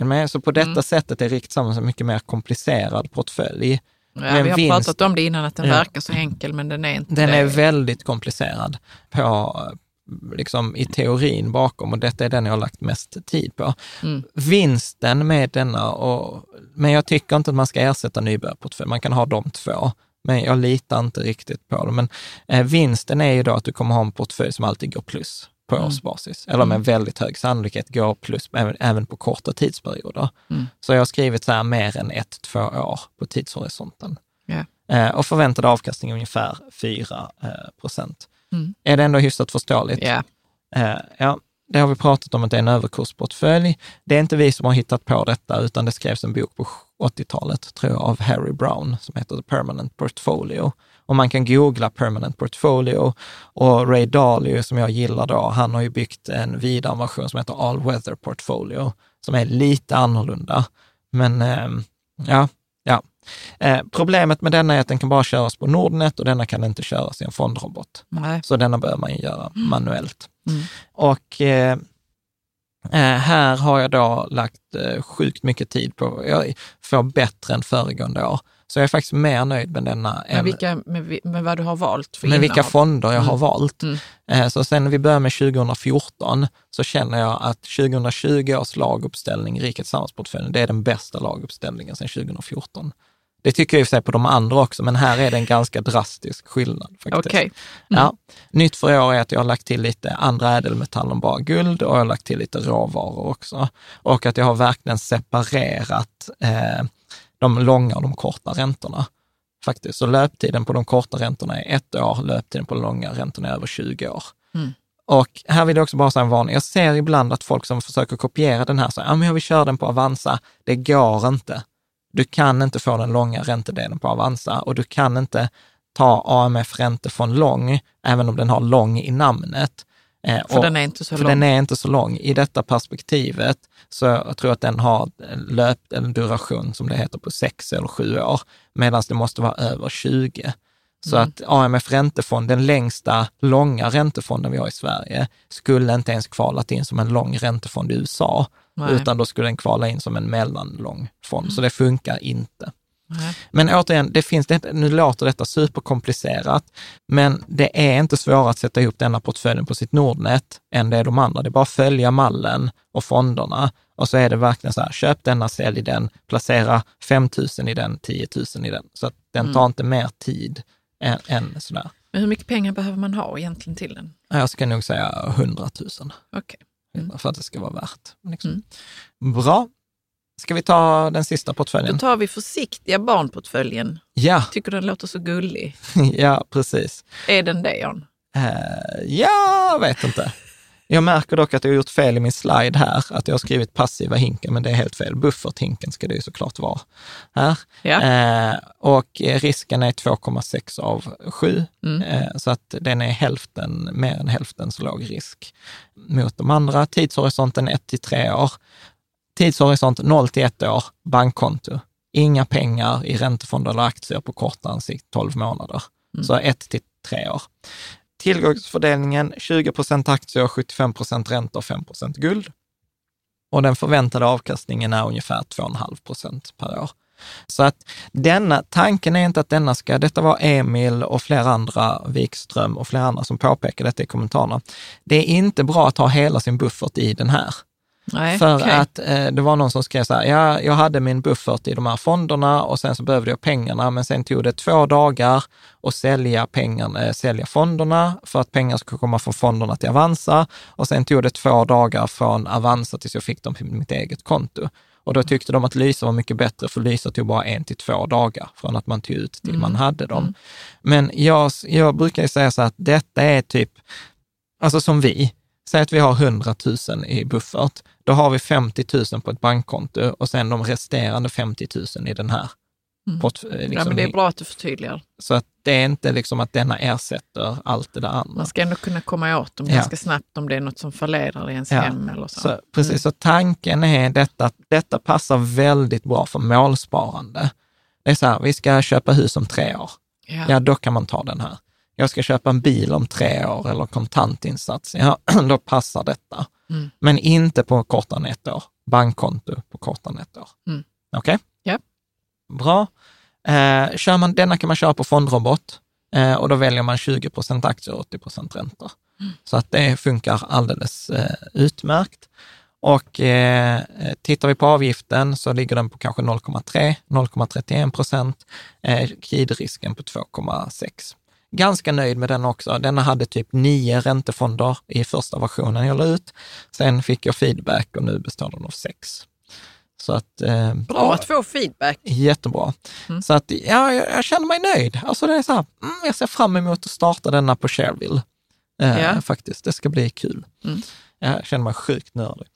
Med? Så på detta Mm. sättet är Rikt Tillsammans en mycket mer komplicerad portfölj. Ja, Men vi har vinst- pratat om det innan, att den Ja. verkar så enkel, men den är inte Den det. är väldigt komplicerad på, liksom i teorin bakom och detta är den jag har lagt mest tid på. Mm. Vinsten med denna, och, men jag tycker inte att man ska ersätta nybörjarportfölj, man kan ha de två. Men jag litar inte riktigt på det. Men eh, vinsten är ju då att du kommer ha en portfölj som alltid går plus på Mm. årsbasis, eller med väldigt hög sannolikhet går plus även, även på korta tidsperioder. Mm. Så jag har skrivit så här mer än ett, två år på tidshorisonten. Ja. Eh, och förväntad avkastning är ungefär 4 eh, procent. Mm. Är det ändå hyfsat förståeligt? Ja. Eh, ja, det har vi pratat om att det är en överkursportfölj. Det är inte vi som har hittat på detta, utan det skrevs en bok på 80-talet, tror jag, av Harry Brown som heter The Permanent Portfolio. Och man kan googla Permanent Portfolio och Ray Dalio som jag gillar då, han har ju byggt en vidare version som heter All Weather Portfolio, som är lite annorlunda. Men ja, ja. Eh, problemet med denna är att den kan bara köras på Nordnet och denna kan inte köras i en fondrobot. Nej. Så denna bör man göra manuellt. Mm. Och eh, eh, här har jag då lagt eh, sjukt mycket tid på, jag får bättre än föregående år. Så jag är faktiskt mer nöjd med denna Med, vilka, med, med vad du har valt för med vilka innehav. fonder jag har Mm. valt. Mm. Eh, Så sen när vi börjar med 2014 så känner jag att 2020 års laguppställning i Riket Samhällsportföljen, det är den bästa laguppställningen sedan 2014. Det tycker jag i och för sig på de andra också, men här är det en ganska drastisk skillnad. Faktiskt. Okej. Ja. Nytt för i år är att jag har lagt till lite andra ädelmetaller än bara guld och jag har lagt till lite råvaror också. Och att jag har verkligen separerat eh, de långa och de korta räntorna. Faktiskt. Så löptiden på de korta räntorna är ett år, löptiden på de långa räntorna är över 20 år. Mm. Och här vill jag också bara säga en varning. Jag ser ibland att folk som försöker kopiera den här, så, ja men jag vill köra den på Avanza. Det går inte. Du kan inte få den långa räntedelen på Avanza och du kan inte ta AMF räntefond lång, även om den har lång i namnet. Eh, För och- den är inte så lång. den är inte så lång. I detta perspektivet så jag tror jag att den har löp, en duration, som det heter, på sex eller sju år, medan det måste vara över 20. Så Mm. att AMF Räntefond, den längsta långa räntefonden vi har i Sverige, skulle inte ens kvalat in som en lång räntefond i USA, Nej. Mm. utan då skulle den kvala in som en mellanlång fond. Så det funkar inte. Nej. Men återigen, det finns det, nu låter detta superkomplicerat, men det är inte svårare att sätta ihop denna portföljen på sitt Nordnet än det är de andra. Det är bara att följa mallen och fonderna och så är det verkligen så här, köp denna, sälj den, placera 5 000 i den, 10 000 i den. Så att den tar inte mer tid än, än sådär. Men hur mycket pengar behöver man ha egentligen till den? Jag ska nog säga 100 000 Okej. Mm. för att det ska vara värt. Liksom. Bra. Ska vi ta den sista Då portföljen? tar vi försiktiga barnportföljen. Ja, Tycker den låter så gullig. ja, precis. Är den det, Jan? Eh, ja, vet inte. Jag märker dock att jag har gjort fel i min slide här, att jag har skrivit passiva hinken, men det är helt fel. Bufferthinken ska det ju såklart vara här. Ja. Eh, och eh, risken är 2,6 av 7, Mm. eh, så att den är hälften, mer än hälften så låg risk mot de andra. Tidshorisonten 1 till 3 år. Tidshorisont 0 till 1 år, bankkonto. Inga pengar i räntefonder eller aktier på kortare sikt 12 månader. Så 1 till 3 år. Tillgångsfördelningen 20 procent aktier, 75 procent räntor, 5 procent guld. Och den förväntade avkastningen är ungefär 2,5 procent per år. Så att denna, tanken är inte att denna ska, detta var Emil och flera andra, Wikström och flera andra som påpekade detta i kommentarerna. Det är inte bra att ha hela sin buffert i den här. Nej, För okej. att eh, det var någon som skrev så här, ja, jag hade min buffert i de här fonderna och sen så behövde jag pengarna, men sen tog det två dagar att sälja pengarna, eh, sälja fonderna för att pengar skulle komma från fonderna till Avanza och sen tog det två dagar från Avanza tills jag fick dem på mitt eget konto. Och då tyckte de att Lysa var mycket bättre, för Lysa tog bara en till två dagar från att man tog ut till man hade dem. Men jag, jag brukar ju säga så här att detta är typ, alltså som vi, säg att vi har 100 000 i buffert, då har vi 50 000 på ett bankkonto och sen de resterande 50 000 i den här. Port, eh, liksom, ja, men det är bra att du förtydligar. Så att det är inte liksom att denna ersätter allt det där andra. Man ska ändå kunna komma åt dem Ja. ganska snabbt om det är något som fallerar i ens Ja. hem eller så. Så, precis, så tanken är detta, att detta passar väldigt bra för målsparande. Det är så här, vi ska köpa hus om tre år. Ja. Ja, då kan man ta den här. Jag ska köpa en bil om tre år eller kontantinsats. Ja, då passar detta. Mm. Men inte på kortare än ett år. Bankkonto på kortare än ett år. Mm. Okej? Ja. Bra. Eh, kör man, denna kan man köra på fondrobot eh, och då väljer man 20 procent aktier och 80 procent räntor. Så att det funkar alldeles eh, utmärkt. Och eh, tittar vi på avgiften så ligger den på kanske 0,3, 0,31 procent. Eh, kredrisken på 2,6. Ganska nöjd med den också. Den hade typ nio räntefonder i första versionen jag la ut. Sen fick jag feedback och nu består den av sex. Så att, eh, Bra att få feedback. Jättebra. Mm. Så att, ja, jag, jag känner mig nöjd. Alltså det är så här, mm, jag ser fram emot att starta denna på Shareville. Eh, Ja. Faktiskt, det ska bli kul. Mm. Jag känner mig sjukt nördig.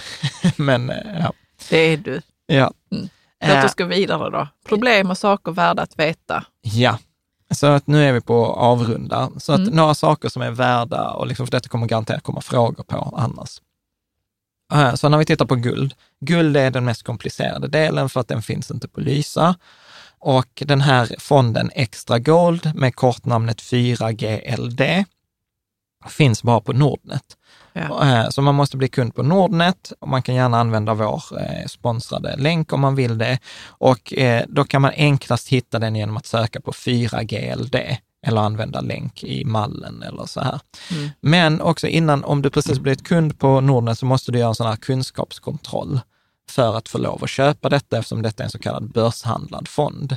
Men eh, ja. Det är du. Ja. Mm. Låt oss gå vidare då. Problem och saker värda att veta. Ja, så att nu är vi på avrunda. Så att Mm. några saker som är värda, och liksom för detta kommer garanterat komma frågor på annars. Eh, Så när vi tittar på guld, guld är den mest komplicerade delen för att den finns inte på Lysa. Och den här fonden Extra Gold med kortnamnet 4GLD finns bara på Nordnet. Ja. Eh, Så man måste bli kund på Nordnet och man kan gärna använda vår eh, sponsrade länk om man vill det. Och eh, då kan man enklast hitta den genom att söka på 4GLD eller använda länk i mallen eller så här. Mm. Men också innan, om du precis blivit kund på Nordnet så måste du göra en sån här kunskapskontroll för att få lov att köpa detta eftersom detta är en så kallad börshandlad fond.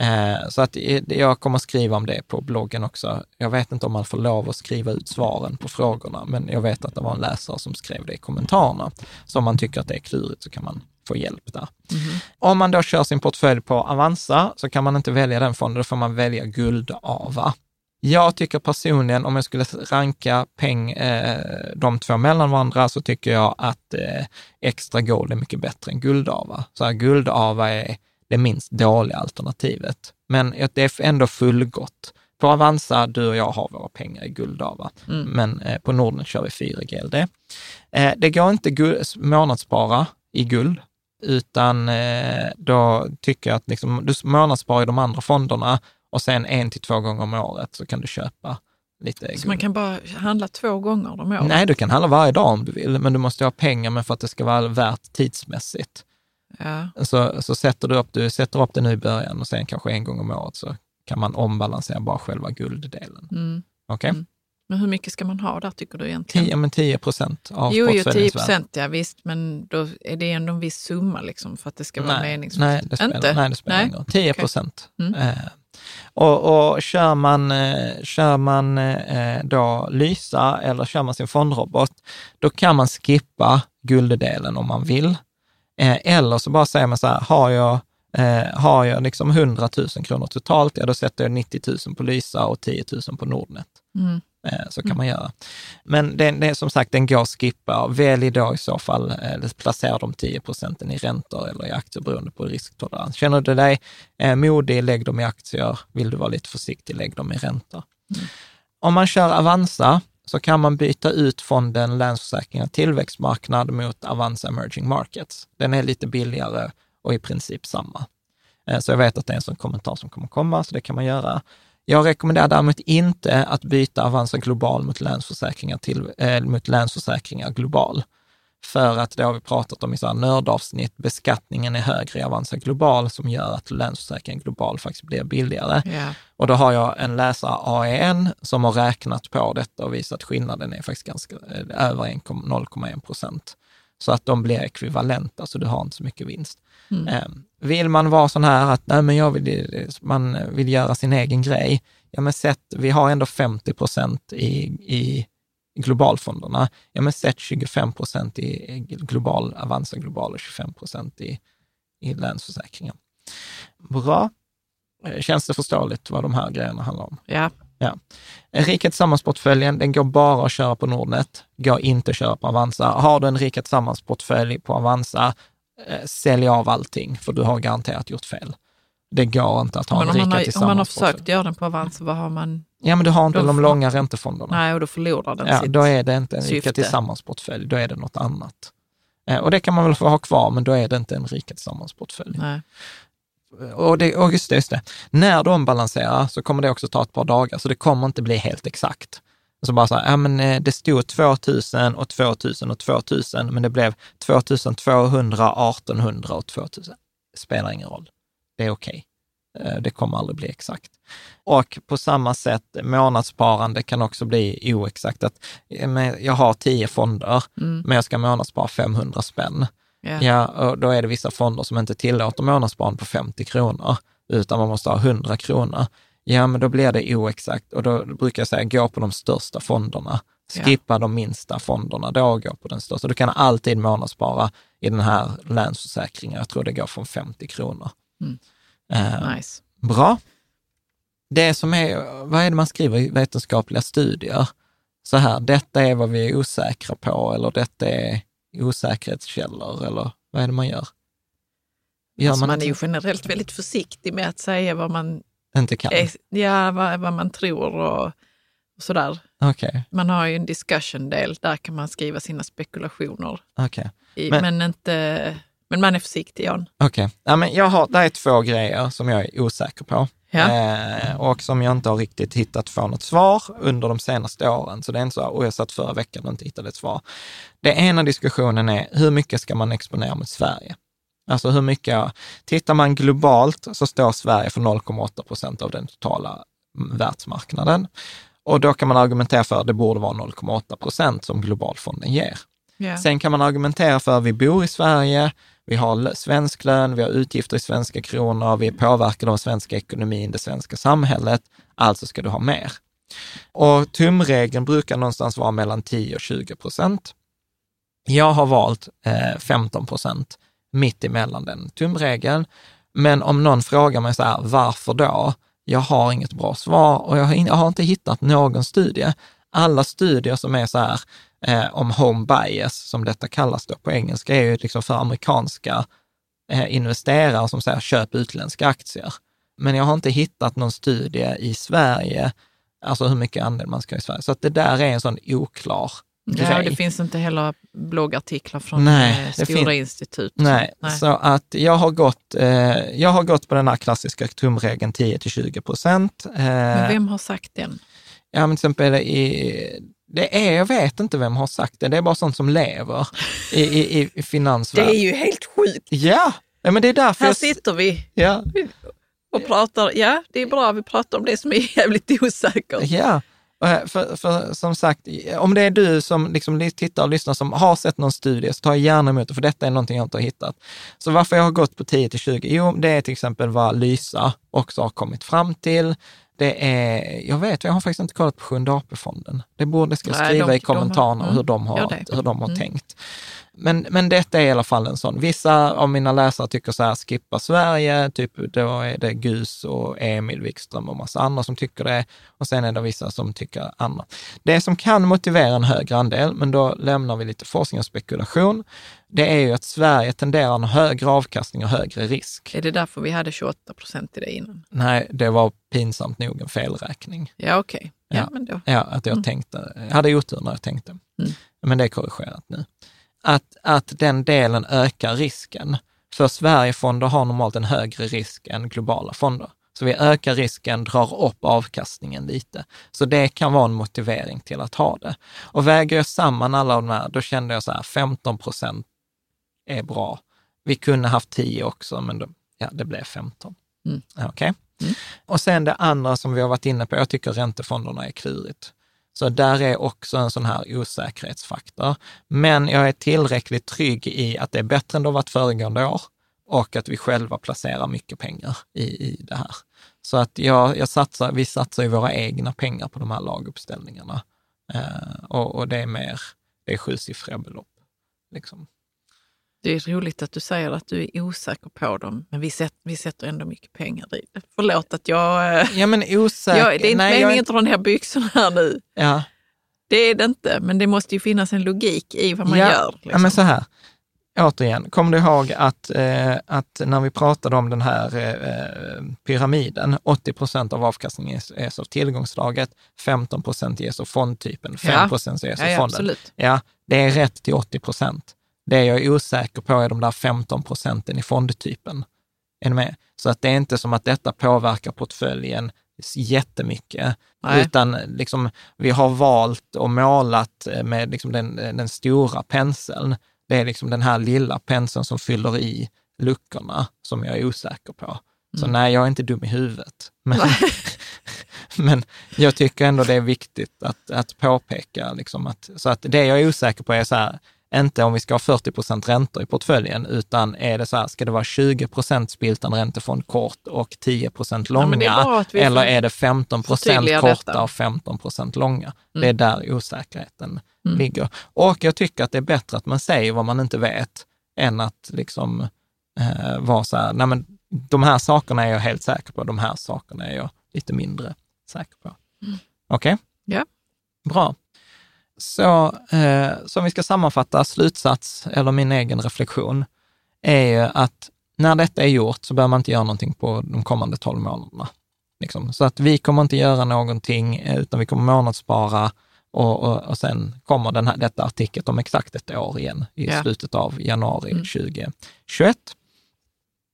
Eh, Så att eh, jag kommer skriva om det på bloggen också. Jag vet inte om man får lov att skriva ut svaren på frågorna, men jag vet att det var en läsare som skrev det i kommentarerna. Så om man tycker att det är klurigt så kan man få hjälp där. Om man då kör sin portfölj på Avanza så kan man inte välja den fonden, då får man välja Guldava. Jag tycker personligen, om jag skulle ranka peng, eh, de två mellan varandra, så tycker jag att eh, extra gold är mycket bättre än guldava. Så här, guldava är det minst dåliga alternativet. Men det är ändå fullgott. På Avanza, du och jag har våra pengar i guldava, Mm. men eh, på Nordnet kör vi 4 GLD. Eh, det går inte guld, månadsspara i guld, utan eh, då tycker jag att liksom, du månadssparar i de andra fonderna och sen en till två gånger om året så kan du köpa lite Så guld. man kan bara handla två gånger om året? Nej, du kan handla varje dag om du vill, men du måste ha pengar för att det ska vara värt tidsmässigt. Ja. Så, så sätter du upp, du sätter upp det nu i början och sen kanske en gång om året så kan man ombalansera bara själva gulddelen. Mm. Okej? Mm. Men hur mycket ska man ha där tycker du egentligen? 10, men 10 procent av Jo, jo 10 portföljens värde. procent, ja visst, men då är det ändå en viss summa liksom för att det ska vara Nej, meningsfullt. nej, det spelar, Inte? nej, det spelar Nej? ingen roll. 10 procent. Mm. Eh, och, och kör man, eh, kör man eh, då Lysa eller kör man sin fondrobot, då kan man skippa gulddelen om man vill. Eh, eller så bara säger man så här, har jag, eh, har jag liksom 100 000 kronor totalt, ja då sätter jag 90 000 på Lysa och 10 000 på Nordnet. Mm. Eh, Så kan man göra. Men det, det är som sagt, den går att skippa. Välj då i så fall, eller placera de 10 procenten i räntor eller i aktier beroende på risktolerans. Känner du dig eh, modig, lägg dem i aktier. Vill du vara lite försiktig, lägg dem i räntor. Om man kör Avanza så kan man byta ut fonden Länsförsäkringar tillväxtmarknad mot Avanza Emerging Markets. Den är lite billigare och i princip samma. Eh, så jag vet att det är en sån kommentar som kommer komma, så det kan man göra. Jag rekommenderar däremot inte att byta Avanza Global mot Länsförsäkringar, till, äh, mot länsförsäkringar Global. För att det har vi pratat om i sådana nördavsnitt, beskattningen är högre i Avanza Global som gör att Länsförsäkringen Global faktiskt blir billigare. Ja. Och då har jag en läsare, AEN, som har räknat på detta och visat att skillnaden är faktiskt ganska eh, över 1, 0,1 procent. Så att de blir ekvivalenta, så du har inte så mycket vinst. Mm. Eh, Vill man vara sån här att nej, men jag vill, man vill göra sin egen grej, ja men sätt, vi har ändå 50 procent i, i globalfonderna, ja men sätt 25 procent i global, Avanza Global och 25 procent i, i Länsförsäkringen. Bra. Eh, Känns det förståeligt vad de här grejerna handlar om? Ja. En Rika Tillsammans-portföljen, den går bara att köra på Nordnet, går inte att köra på Avanza. Har du en Rika Tillsammans-portfölj på Avanza, eh, sälj av allting, för du har garanterat gjort fel. Det går inte att ha Men en Rika har, om man har Tillsammans-portfölj. försökt göra den på Avanza, vad har man? Ja, men du har inte Då de långa räntefonderna. Nej, och då förlorar den Ja, sitt... då är det inte en Rika. Tillsammans-portfölj, då är det något annat. Eh, Och det kan man väl få ha kvar, men då är det inte en Rika Tillsammans-portfölj. Och, det, och just det, just det, när de balanserar så kommer det också ta ett par dagar, så det kommer inte bli helt exakt. Så bara så här, ja men eh, det stod 2000 och 2000 och 2000, men det blev 2200, 1800 och 2000. Det spelar ingen roll. Det är okej. Eh, Det kommer aldrig bli exakt. Och på samma sätt, månadssparande kan också bli oexakt. Att, eh, jag har tio fonder, Mm. men jag ska månadsspara 500 spänn. Ja. Ja, och då är det vissa fonder som inte tillåter månadssparande på 50 kronor, utan man måste ha 100 kronor. Ja, men då blir det oexakt och då brukar jag säga gå på de största fonderna. Skippa de minsta fonderna, då gå på den största. Du kan alltid månadsspara i den här Länsförsäkringen. Jag tror det går från 50 kronor. Mm. Eh, Nice. Bra. Det som är, vad är det man skriver i vetenskapliga studier? Så här, detta är vad vi är osäkra på eller detta är osäkerhetskällor eller vad är det man gör? Gör Alltså man, man är ju generellt väldigt försiktig med att säga vad man, inte kan? är, ja, vad, vad man tror och, och sådär. Okej, Man har ju en discussion-del, där kan man skriva sina spekulationer. I, Men- men, inte, men man är försiktig, Jan. Okej, ja, men jag har, det är två grejer som jag är osäker på. Ja. Eh, och som jag inte har riktigt hittat få något svar under de senaste åren. Så det är inte så, och jag satt förra veckan och inte hittade ett svar. Det ena diskussionen är, hur mycket ska man exponera mot Sverige? Alltså hur mycket, tittar man globalt så står Sverige för 0,8 procent av den totala mm, världsmarknaden. Och då kan man argumentera för att det borde vara 0,8 procent som globalfonden ger. Ja. Sen kan man argumentera för att vi bor i Sverige, vi har svensk lön, vi har utgifter i svenska kronor, vi är påverkade av svenska ekonomin, det svenska samhället, alltså ska du ha mer. Och tumregeln brukar någonstans vara mellan 10 och 20 procent. Jag har valt eh, 15 procent, mitt emellan den tumregeln. Men om någon frågar mig så här, varför då? Jag har inget bra svar och jag har, in, jag har inte hittat någon studie. Alla studier som är så här eh, om home bias, som detta kallas då på engelska, är ju liksom för amerikanska eh, investerare som säger köp utländska aktier. Men jag har inte hittat någon studie i Sverige, alltså hur mycket andel man ska ha i Sverige. Så att det där är en sån oklar Ja, grej. det finns inte heller bloggartiklar från Nej, eh, stora institut. Nej, Nej. så att jag har gått, eh, jag har gått på den här klassiska tumregeln 10 till 20 procent. Eh, Men vem har sagt den? Ja, men till exempel i, det är, jag vet inte vem har sagt det, det är bara sånt som lever i, i, i Det finansvärlden. är ju helt sjukt. Ja, men det är därför Här jag... sitter vi Ja, och pratar. Ja, det är bra. Vi pratar om det som är jävligt osäkert. ja. För, för som sagt, om det är du som liksom li- tittar och lyssnar som har sett någon studie, så ta gärna emot det, för detta är någonting jag inte har hittat. Så varför jag har gått på 10 till 20? Jo, det är till exempel vad Lysa också har kommit fram till. Det är, jag vet, jag har faktiskt inte kollat på Sjunde AP-fonden. Det borde ska Nej, skriva de- i har- kommentarerna mm, hur de har, det. hur de har Mm. tänkt. Men, men detta är i alla fall en sån. Vissa av mina läsare tycker så här, skippa Sverige, typ då är det Gus och Emil Wikström och massa andra som tycker det. Och sen är det vissa som tycker annat. Det som kan motivera en högre andel, men då lämnar vi lite forskning och spekulation, det är ju att Sverige tenderar en högre avkastning och högre risk. Är det därför vi hade 28 procent i det innan? Nej, det var pinsamt nog en felräkning. Ja, okej. Ja, Ja. men då. Ja, att jag tänkte, jag hade otur när jag tänkte. Mm. Men det är korrigerat nu. Att, att den delen ökar risken. För Sverigefonder har normalt en högre risk än globala fonder. Så vi ökar risken, drar upp avkastningen lite. Så det kan vara en motivering till att ha det. Och väger jag samman alla de här, då kände jag så här, 15 procent är bra. Vi kunde haft 10 också, men då, ja, det blev 15. Mm. Okej. Mm. Och sen det andra som vi har varit inne på, jag tycker räntefonderna är klurigt. Så där är också en sån här osäkerhetsfaktor. Men jag är tillräckligt trygg i att det är bättre än det har varit föregående år och att vi själva placerar mycket pengar i, i det här. Så att jag, jag satsar, vi satsar ju våra egna pengar på de här laguppställningarna. Eh, och, och det är mer, det är sjusiffriga belopp. Liksom. Det är roligt att du säger att du är osäker på dem, men vi, sätt, vi sätter ändå mycket pengar i det. Förlåt att jag... eh, Ja men osäker, jag det är inte nej, meningen jag, att dra ner byxorna här nu. ja, Det är det inte, men det måste ju finnas en logik i vad man ja, gör. Ja, Liksom. men så här, återigen, kom du ihåg att, eh, att när vi pratade om den här eh, pyramiden, 80 procent av avkastningen ges- av tillgångslaget, 15 procent ges av fondtypen, 5 procent ges ja, av ja, fonden. absolut. Ja, det är rätt till 80 procent. Det jag är osäker på är de där 15 procenten i fondtypen. Är med? Så att det är inte som att detta påverkar portföljen jättemycket, Nej. utan liksom, vi har valt och målat med liksom den, den stora penseln. Det är liksom den här lilla penseln som fyller i luckorna som jag är osäker på. Så nej, jag är inte dum i huvudet. Men, men jag tycker ändå det är viktigt att, att påpeka, liksom att, så att det jag är osäker på är så här, inte om vi ska ha 40 procent räntor i portföljen, utan är det så här, ska det vara 20 procent spiltan räntefond kort och 10 procent långa? Ja, är eller är det 15 procent korta detta. och 15 procent långa? Mm. Det är där osäkerheten Mm. ligger. Och jag tycker att det är bättre att man säger vad man inte vet, än att liksom eh, vara så här, nej men de här sakerna är jag helt säker på, de här sakerna är jag lite mindre säker på. Okej? Ja. Bra. Så, eh, så om vi ska sammanfatta slutsats, eller min egen reflektion, är ju att när detta är gjort så behöver man inte göra någonting på de kommande 12 månaderna. Liksom. Så att vi kommer inte göra någonting, eh, utan vi kommer månadsspara och, och, och sen kommer den här, detta artikeln om exakt ett år igen i Ja. slutet av januari Mm. 2021.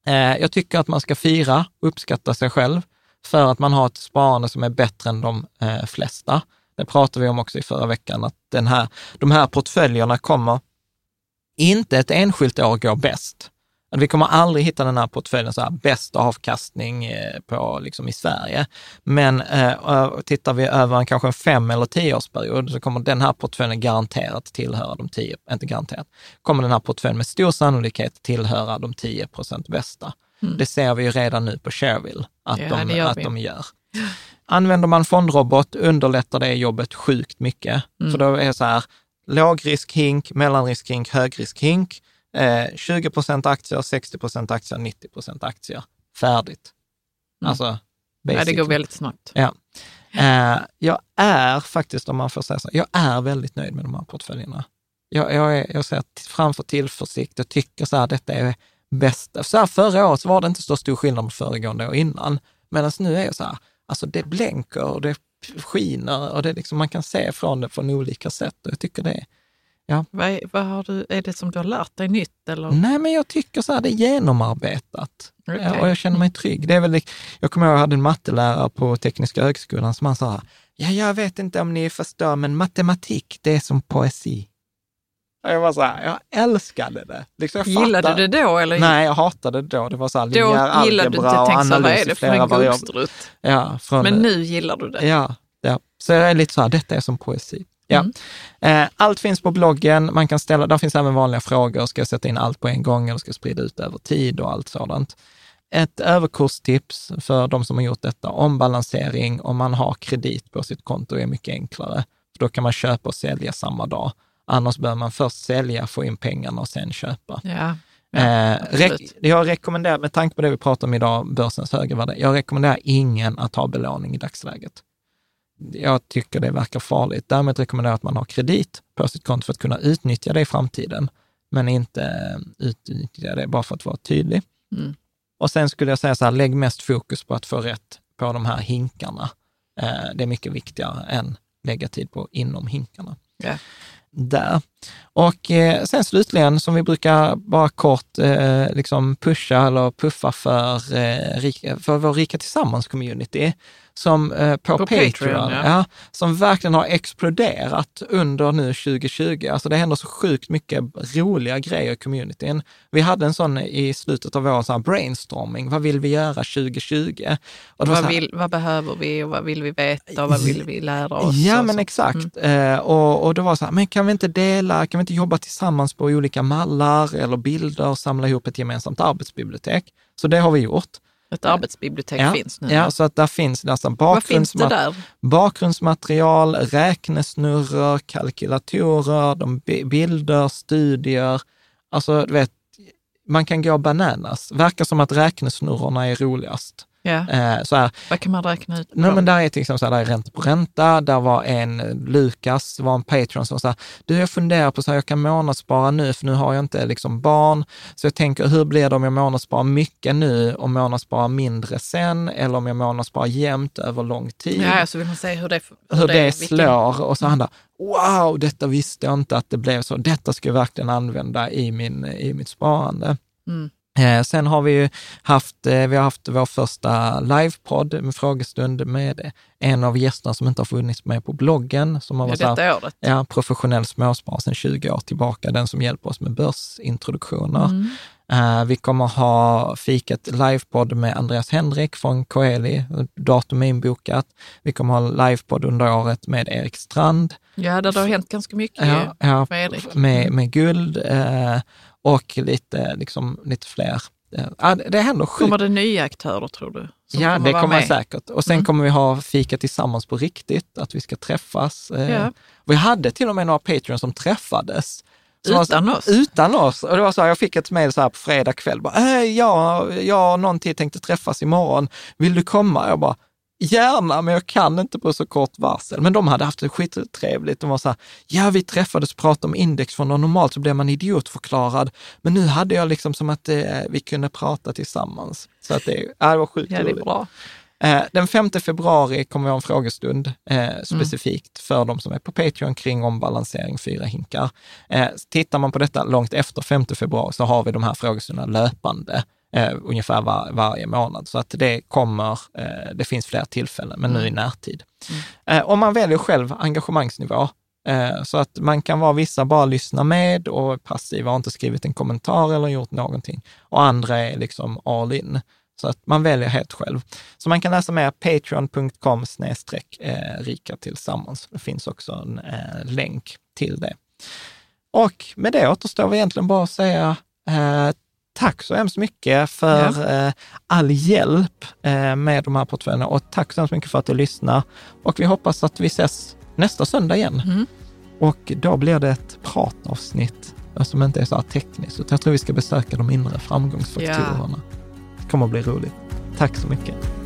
Eh, jag tycker att man ska fira, uppskatta sig själv för att man har ett sparande som är bättre än de eh, flesta. Det pratade vi om också i förra veckan, att den här, de här portföljerna kommer inte ett enskilt år gå bäst. Att vi kommer aldrig hitta den här portföljen, så här, bäst avkastning eh, på, liksom, i Sverige. Men eh, tittar vi över en kanske en fem eller tioårsperiod så kommer den här portföljen garanterat tillhöra de tio, inte garanterat, kommer den här portföljen med stor sannolikhet tillhöra de 10 procent bästa. Mm. Det ser vi ju redan nu på Shareville att, Ja, de, att de gör. Använder man fondrobot underlättar det jobbet sjukt mycket. Mm. För då är det så här, lågrisk hink, mellanrisk hink, högrisk hink, eh, 20 procent aktier, 60 procent aktier, 90 procent aktier. Färdigt. Mm. Alltså, Ja, det går väldigt snabbt. Ja. Eh, jag är faktiskt, om man får säga så, jag är väldigt nöjd med de här portföljerna. Jag, jag, är, jag ser framför tillförsikt och tycker så här, detta är bästa. Så här, förra året så var det inte så stor skillnad mot föregående år innan, medan nu är jag så här, alltså det blänker och det skiner och det liksom, man kan se från det från olika sätt och jag tycker det är Vad, är- vad har du, är det som du har lärt dig nytt? Eller? Nej, men jag tycker så här, det är genomarbetat. Ja, och jag känner mig trygg. Det är väl, jag kommer ihåg, jag hade en mattelärare på Tekniska högskolan som han sa, ja, jag vet inte om ni förstår, men matematik, det är som poesi. Och jag var så här, jag älskade det. Liksom, jag Gillade fattar- du det då? Eller? Nej, jag hatade det då. Det var så här, då gillade du inte, och vad är det för en gubbstrutt? Ja, från, Men nu gillar du det? Ja, ja. så jag är lite så här, detta är som poesi. Ja. Mm. Eh, allt finns på bloggen, man kan ställa, där finns även vanliga frågor, ska jag sätta in allt på en gång eller ska jag sprida ut över tid och allt sådant. Ett överkurstips för de som har gjort detta, ombalansering om man har kredit på sitt konto är mycket enklare. För då kan man köpa och sälja samma dag. Annars behöver man först sälja, få in pengarna och sen köpa. Ja. Eh, rek- jag rekommenderar, med tanke på det vi pratar om idag, börsens höga värde, jag rekommenderar ingen att ha belåning i dagsläget. Jag tycker det verkar farligt. Därmed rekommenderar jag att man har kredit på sitt konto för att kunna utnyttja det i framtiden, men inte eh, utnyttja det bara för att vara tydlig. Mm. Och sen skulle jag säga så här, lägg mest fokus på att få rätt på de här hinkarna. Eh, det är mycket viktigare än lägga tid på inom hinkarna Ja där. Och eh, sen slutligen, som vi brukar bara kort eh, liksom pusha eller puffa för, eh, för vår Rika Tillsammans-community, som eh, på, På Patreon, Patreon, ja. ja. som verkligen har exploderat under nu 2020. Alltså det händer så sjukt mycket roliga grejer i communityn. Vi hade en sån i slutet av året, så brainstorming, vad vill vi göra 2020? Och Vad, här- vill, vad behöver vi och vad vill vi veta och vad vill vi lära oss? Ja, men så. exakt. Eh, och, och det var så här, men kan vi inte dela, kan vi inte jobba tillsammans på olika mallar eller bilder och samla ihop ett gemensamt arbetsbibliotek? Så det har vi gjort. Ett arbetsbibliotek ja, finns nu. Ja, så att där finns nästan bakgrundsma- där? bakgrundsmaterial, räknesnurror, kalkylatorer, de bi- bilder, studier. Alltså, du vet, man kan gå bananas. Verkar som att räknesnurrorna är roligast. Eh, så här, Vad kan man räkna ut? Nej, men där är till exempel så här, där är ränta på ränta. Där var en, Lukas, var en Patreon som sa, du jag funderar på så här, jag kan månadsspara nu, för nu har jag inte liksom barn. Så jag tänker, hur blir det om jag månadssparar mycket nu och månadsspara mindre sen? Eller om jag månadsspara jämnt över lång tid? Ja, så vill man se hur det, hur det, vilken- slår. Och så han där, wow, detta visste jag inte att det blev så. Detta ska jag verkligen använda i, min, i mitt sparande. Mm. Eh, sen har vi ju haft, eh, vi har haft vår första livepodd med frågestund med en av gästerna som inte har funnits med på bloggen. Som har varit här- året. ja, professionell småsparare sedan 20 år tillbaka, den som hjälper oss med börsintroduktioner. Mm. Eh, vi kommer ha fikat livepodd med Andreas Henrik från Coeli, datum är inbokat. Vi kommer ha livepodd under året med Erik Strand. Ja, där det har hänt ganska mycket Ja, ja, för Erik. med, med guld och lite, liksom, lite fler. Eh, ja, det- det händer sjukt Kommer det nya aktörer tror du? Ja, det kommer med? säkert. Och sen Mm. kommer vi ha fika tillsammans på riktigt, att vi ska träffas. Eh, Ja. Vi hade till och med några Patreons som träffades. Som var så- Utan oss? Utan oss. Och det var så här, jag fick ett mejl så här på fredag kväll. Bara, äh, ja, jag och någon till tänkte träffas imorgon. Vill du komma? Jag bara, gärna, men jag kan inte på så kort varsel. Men de hade haft det skittrevligt. De var så här, ja, vi träffades och pratade om indexfonder. Normalt så blir man idiotförklarad. Men nu hade jag liksom som att eh, vi kunde prata tillsammans. Så att det, ja, det var sjukt Ja, det är roligt. bra. Eh, Den 5 februari kommer vi ha en frågestund Mm. eh, specifikt för de som är på Patreon kring ombalansering fyra hinkar. Eh, tittar man på detta långt efter 5 februari så har vi de här frågestunderna löpande eh, ungefär var, varje månad. Så att det kommer, eh, det finns fler tillfällen, men nu Mm. i närtid. Eh, och man väljer själv engagemangsnivå. Eh, Så att man kan vara vissa bara lyssna med och passiva och inte skrivit en kommentar eller gjort någonting. Och andra är liksom all in. Så att man väljer helt själv. Så man kan läsa mer patreon.com snedstreck eh, rika tillsammans. Det finns också en eh, länk till det. Och med det återstår vi egentligen bara att säga eh, tack så hemskt mycket för eh, all hjälp eh, med de här portföljerna och tack så hemskt mycket för att du lyssnar. Och vi hoppas att vi ses nästa söndag igen. Mm. Och då blir det ett pratavsnitt eh, som inte är så här tekniskt, utan jag tror vi ska besöka de inre framgångsfaktorerna. Det kommer att bli roligt. Tack så mycket.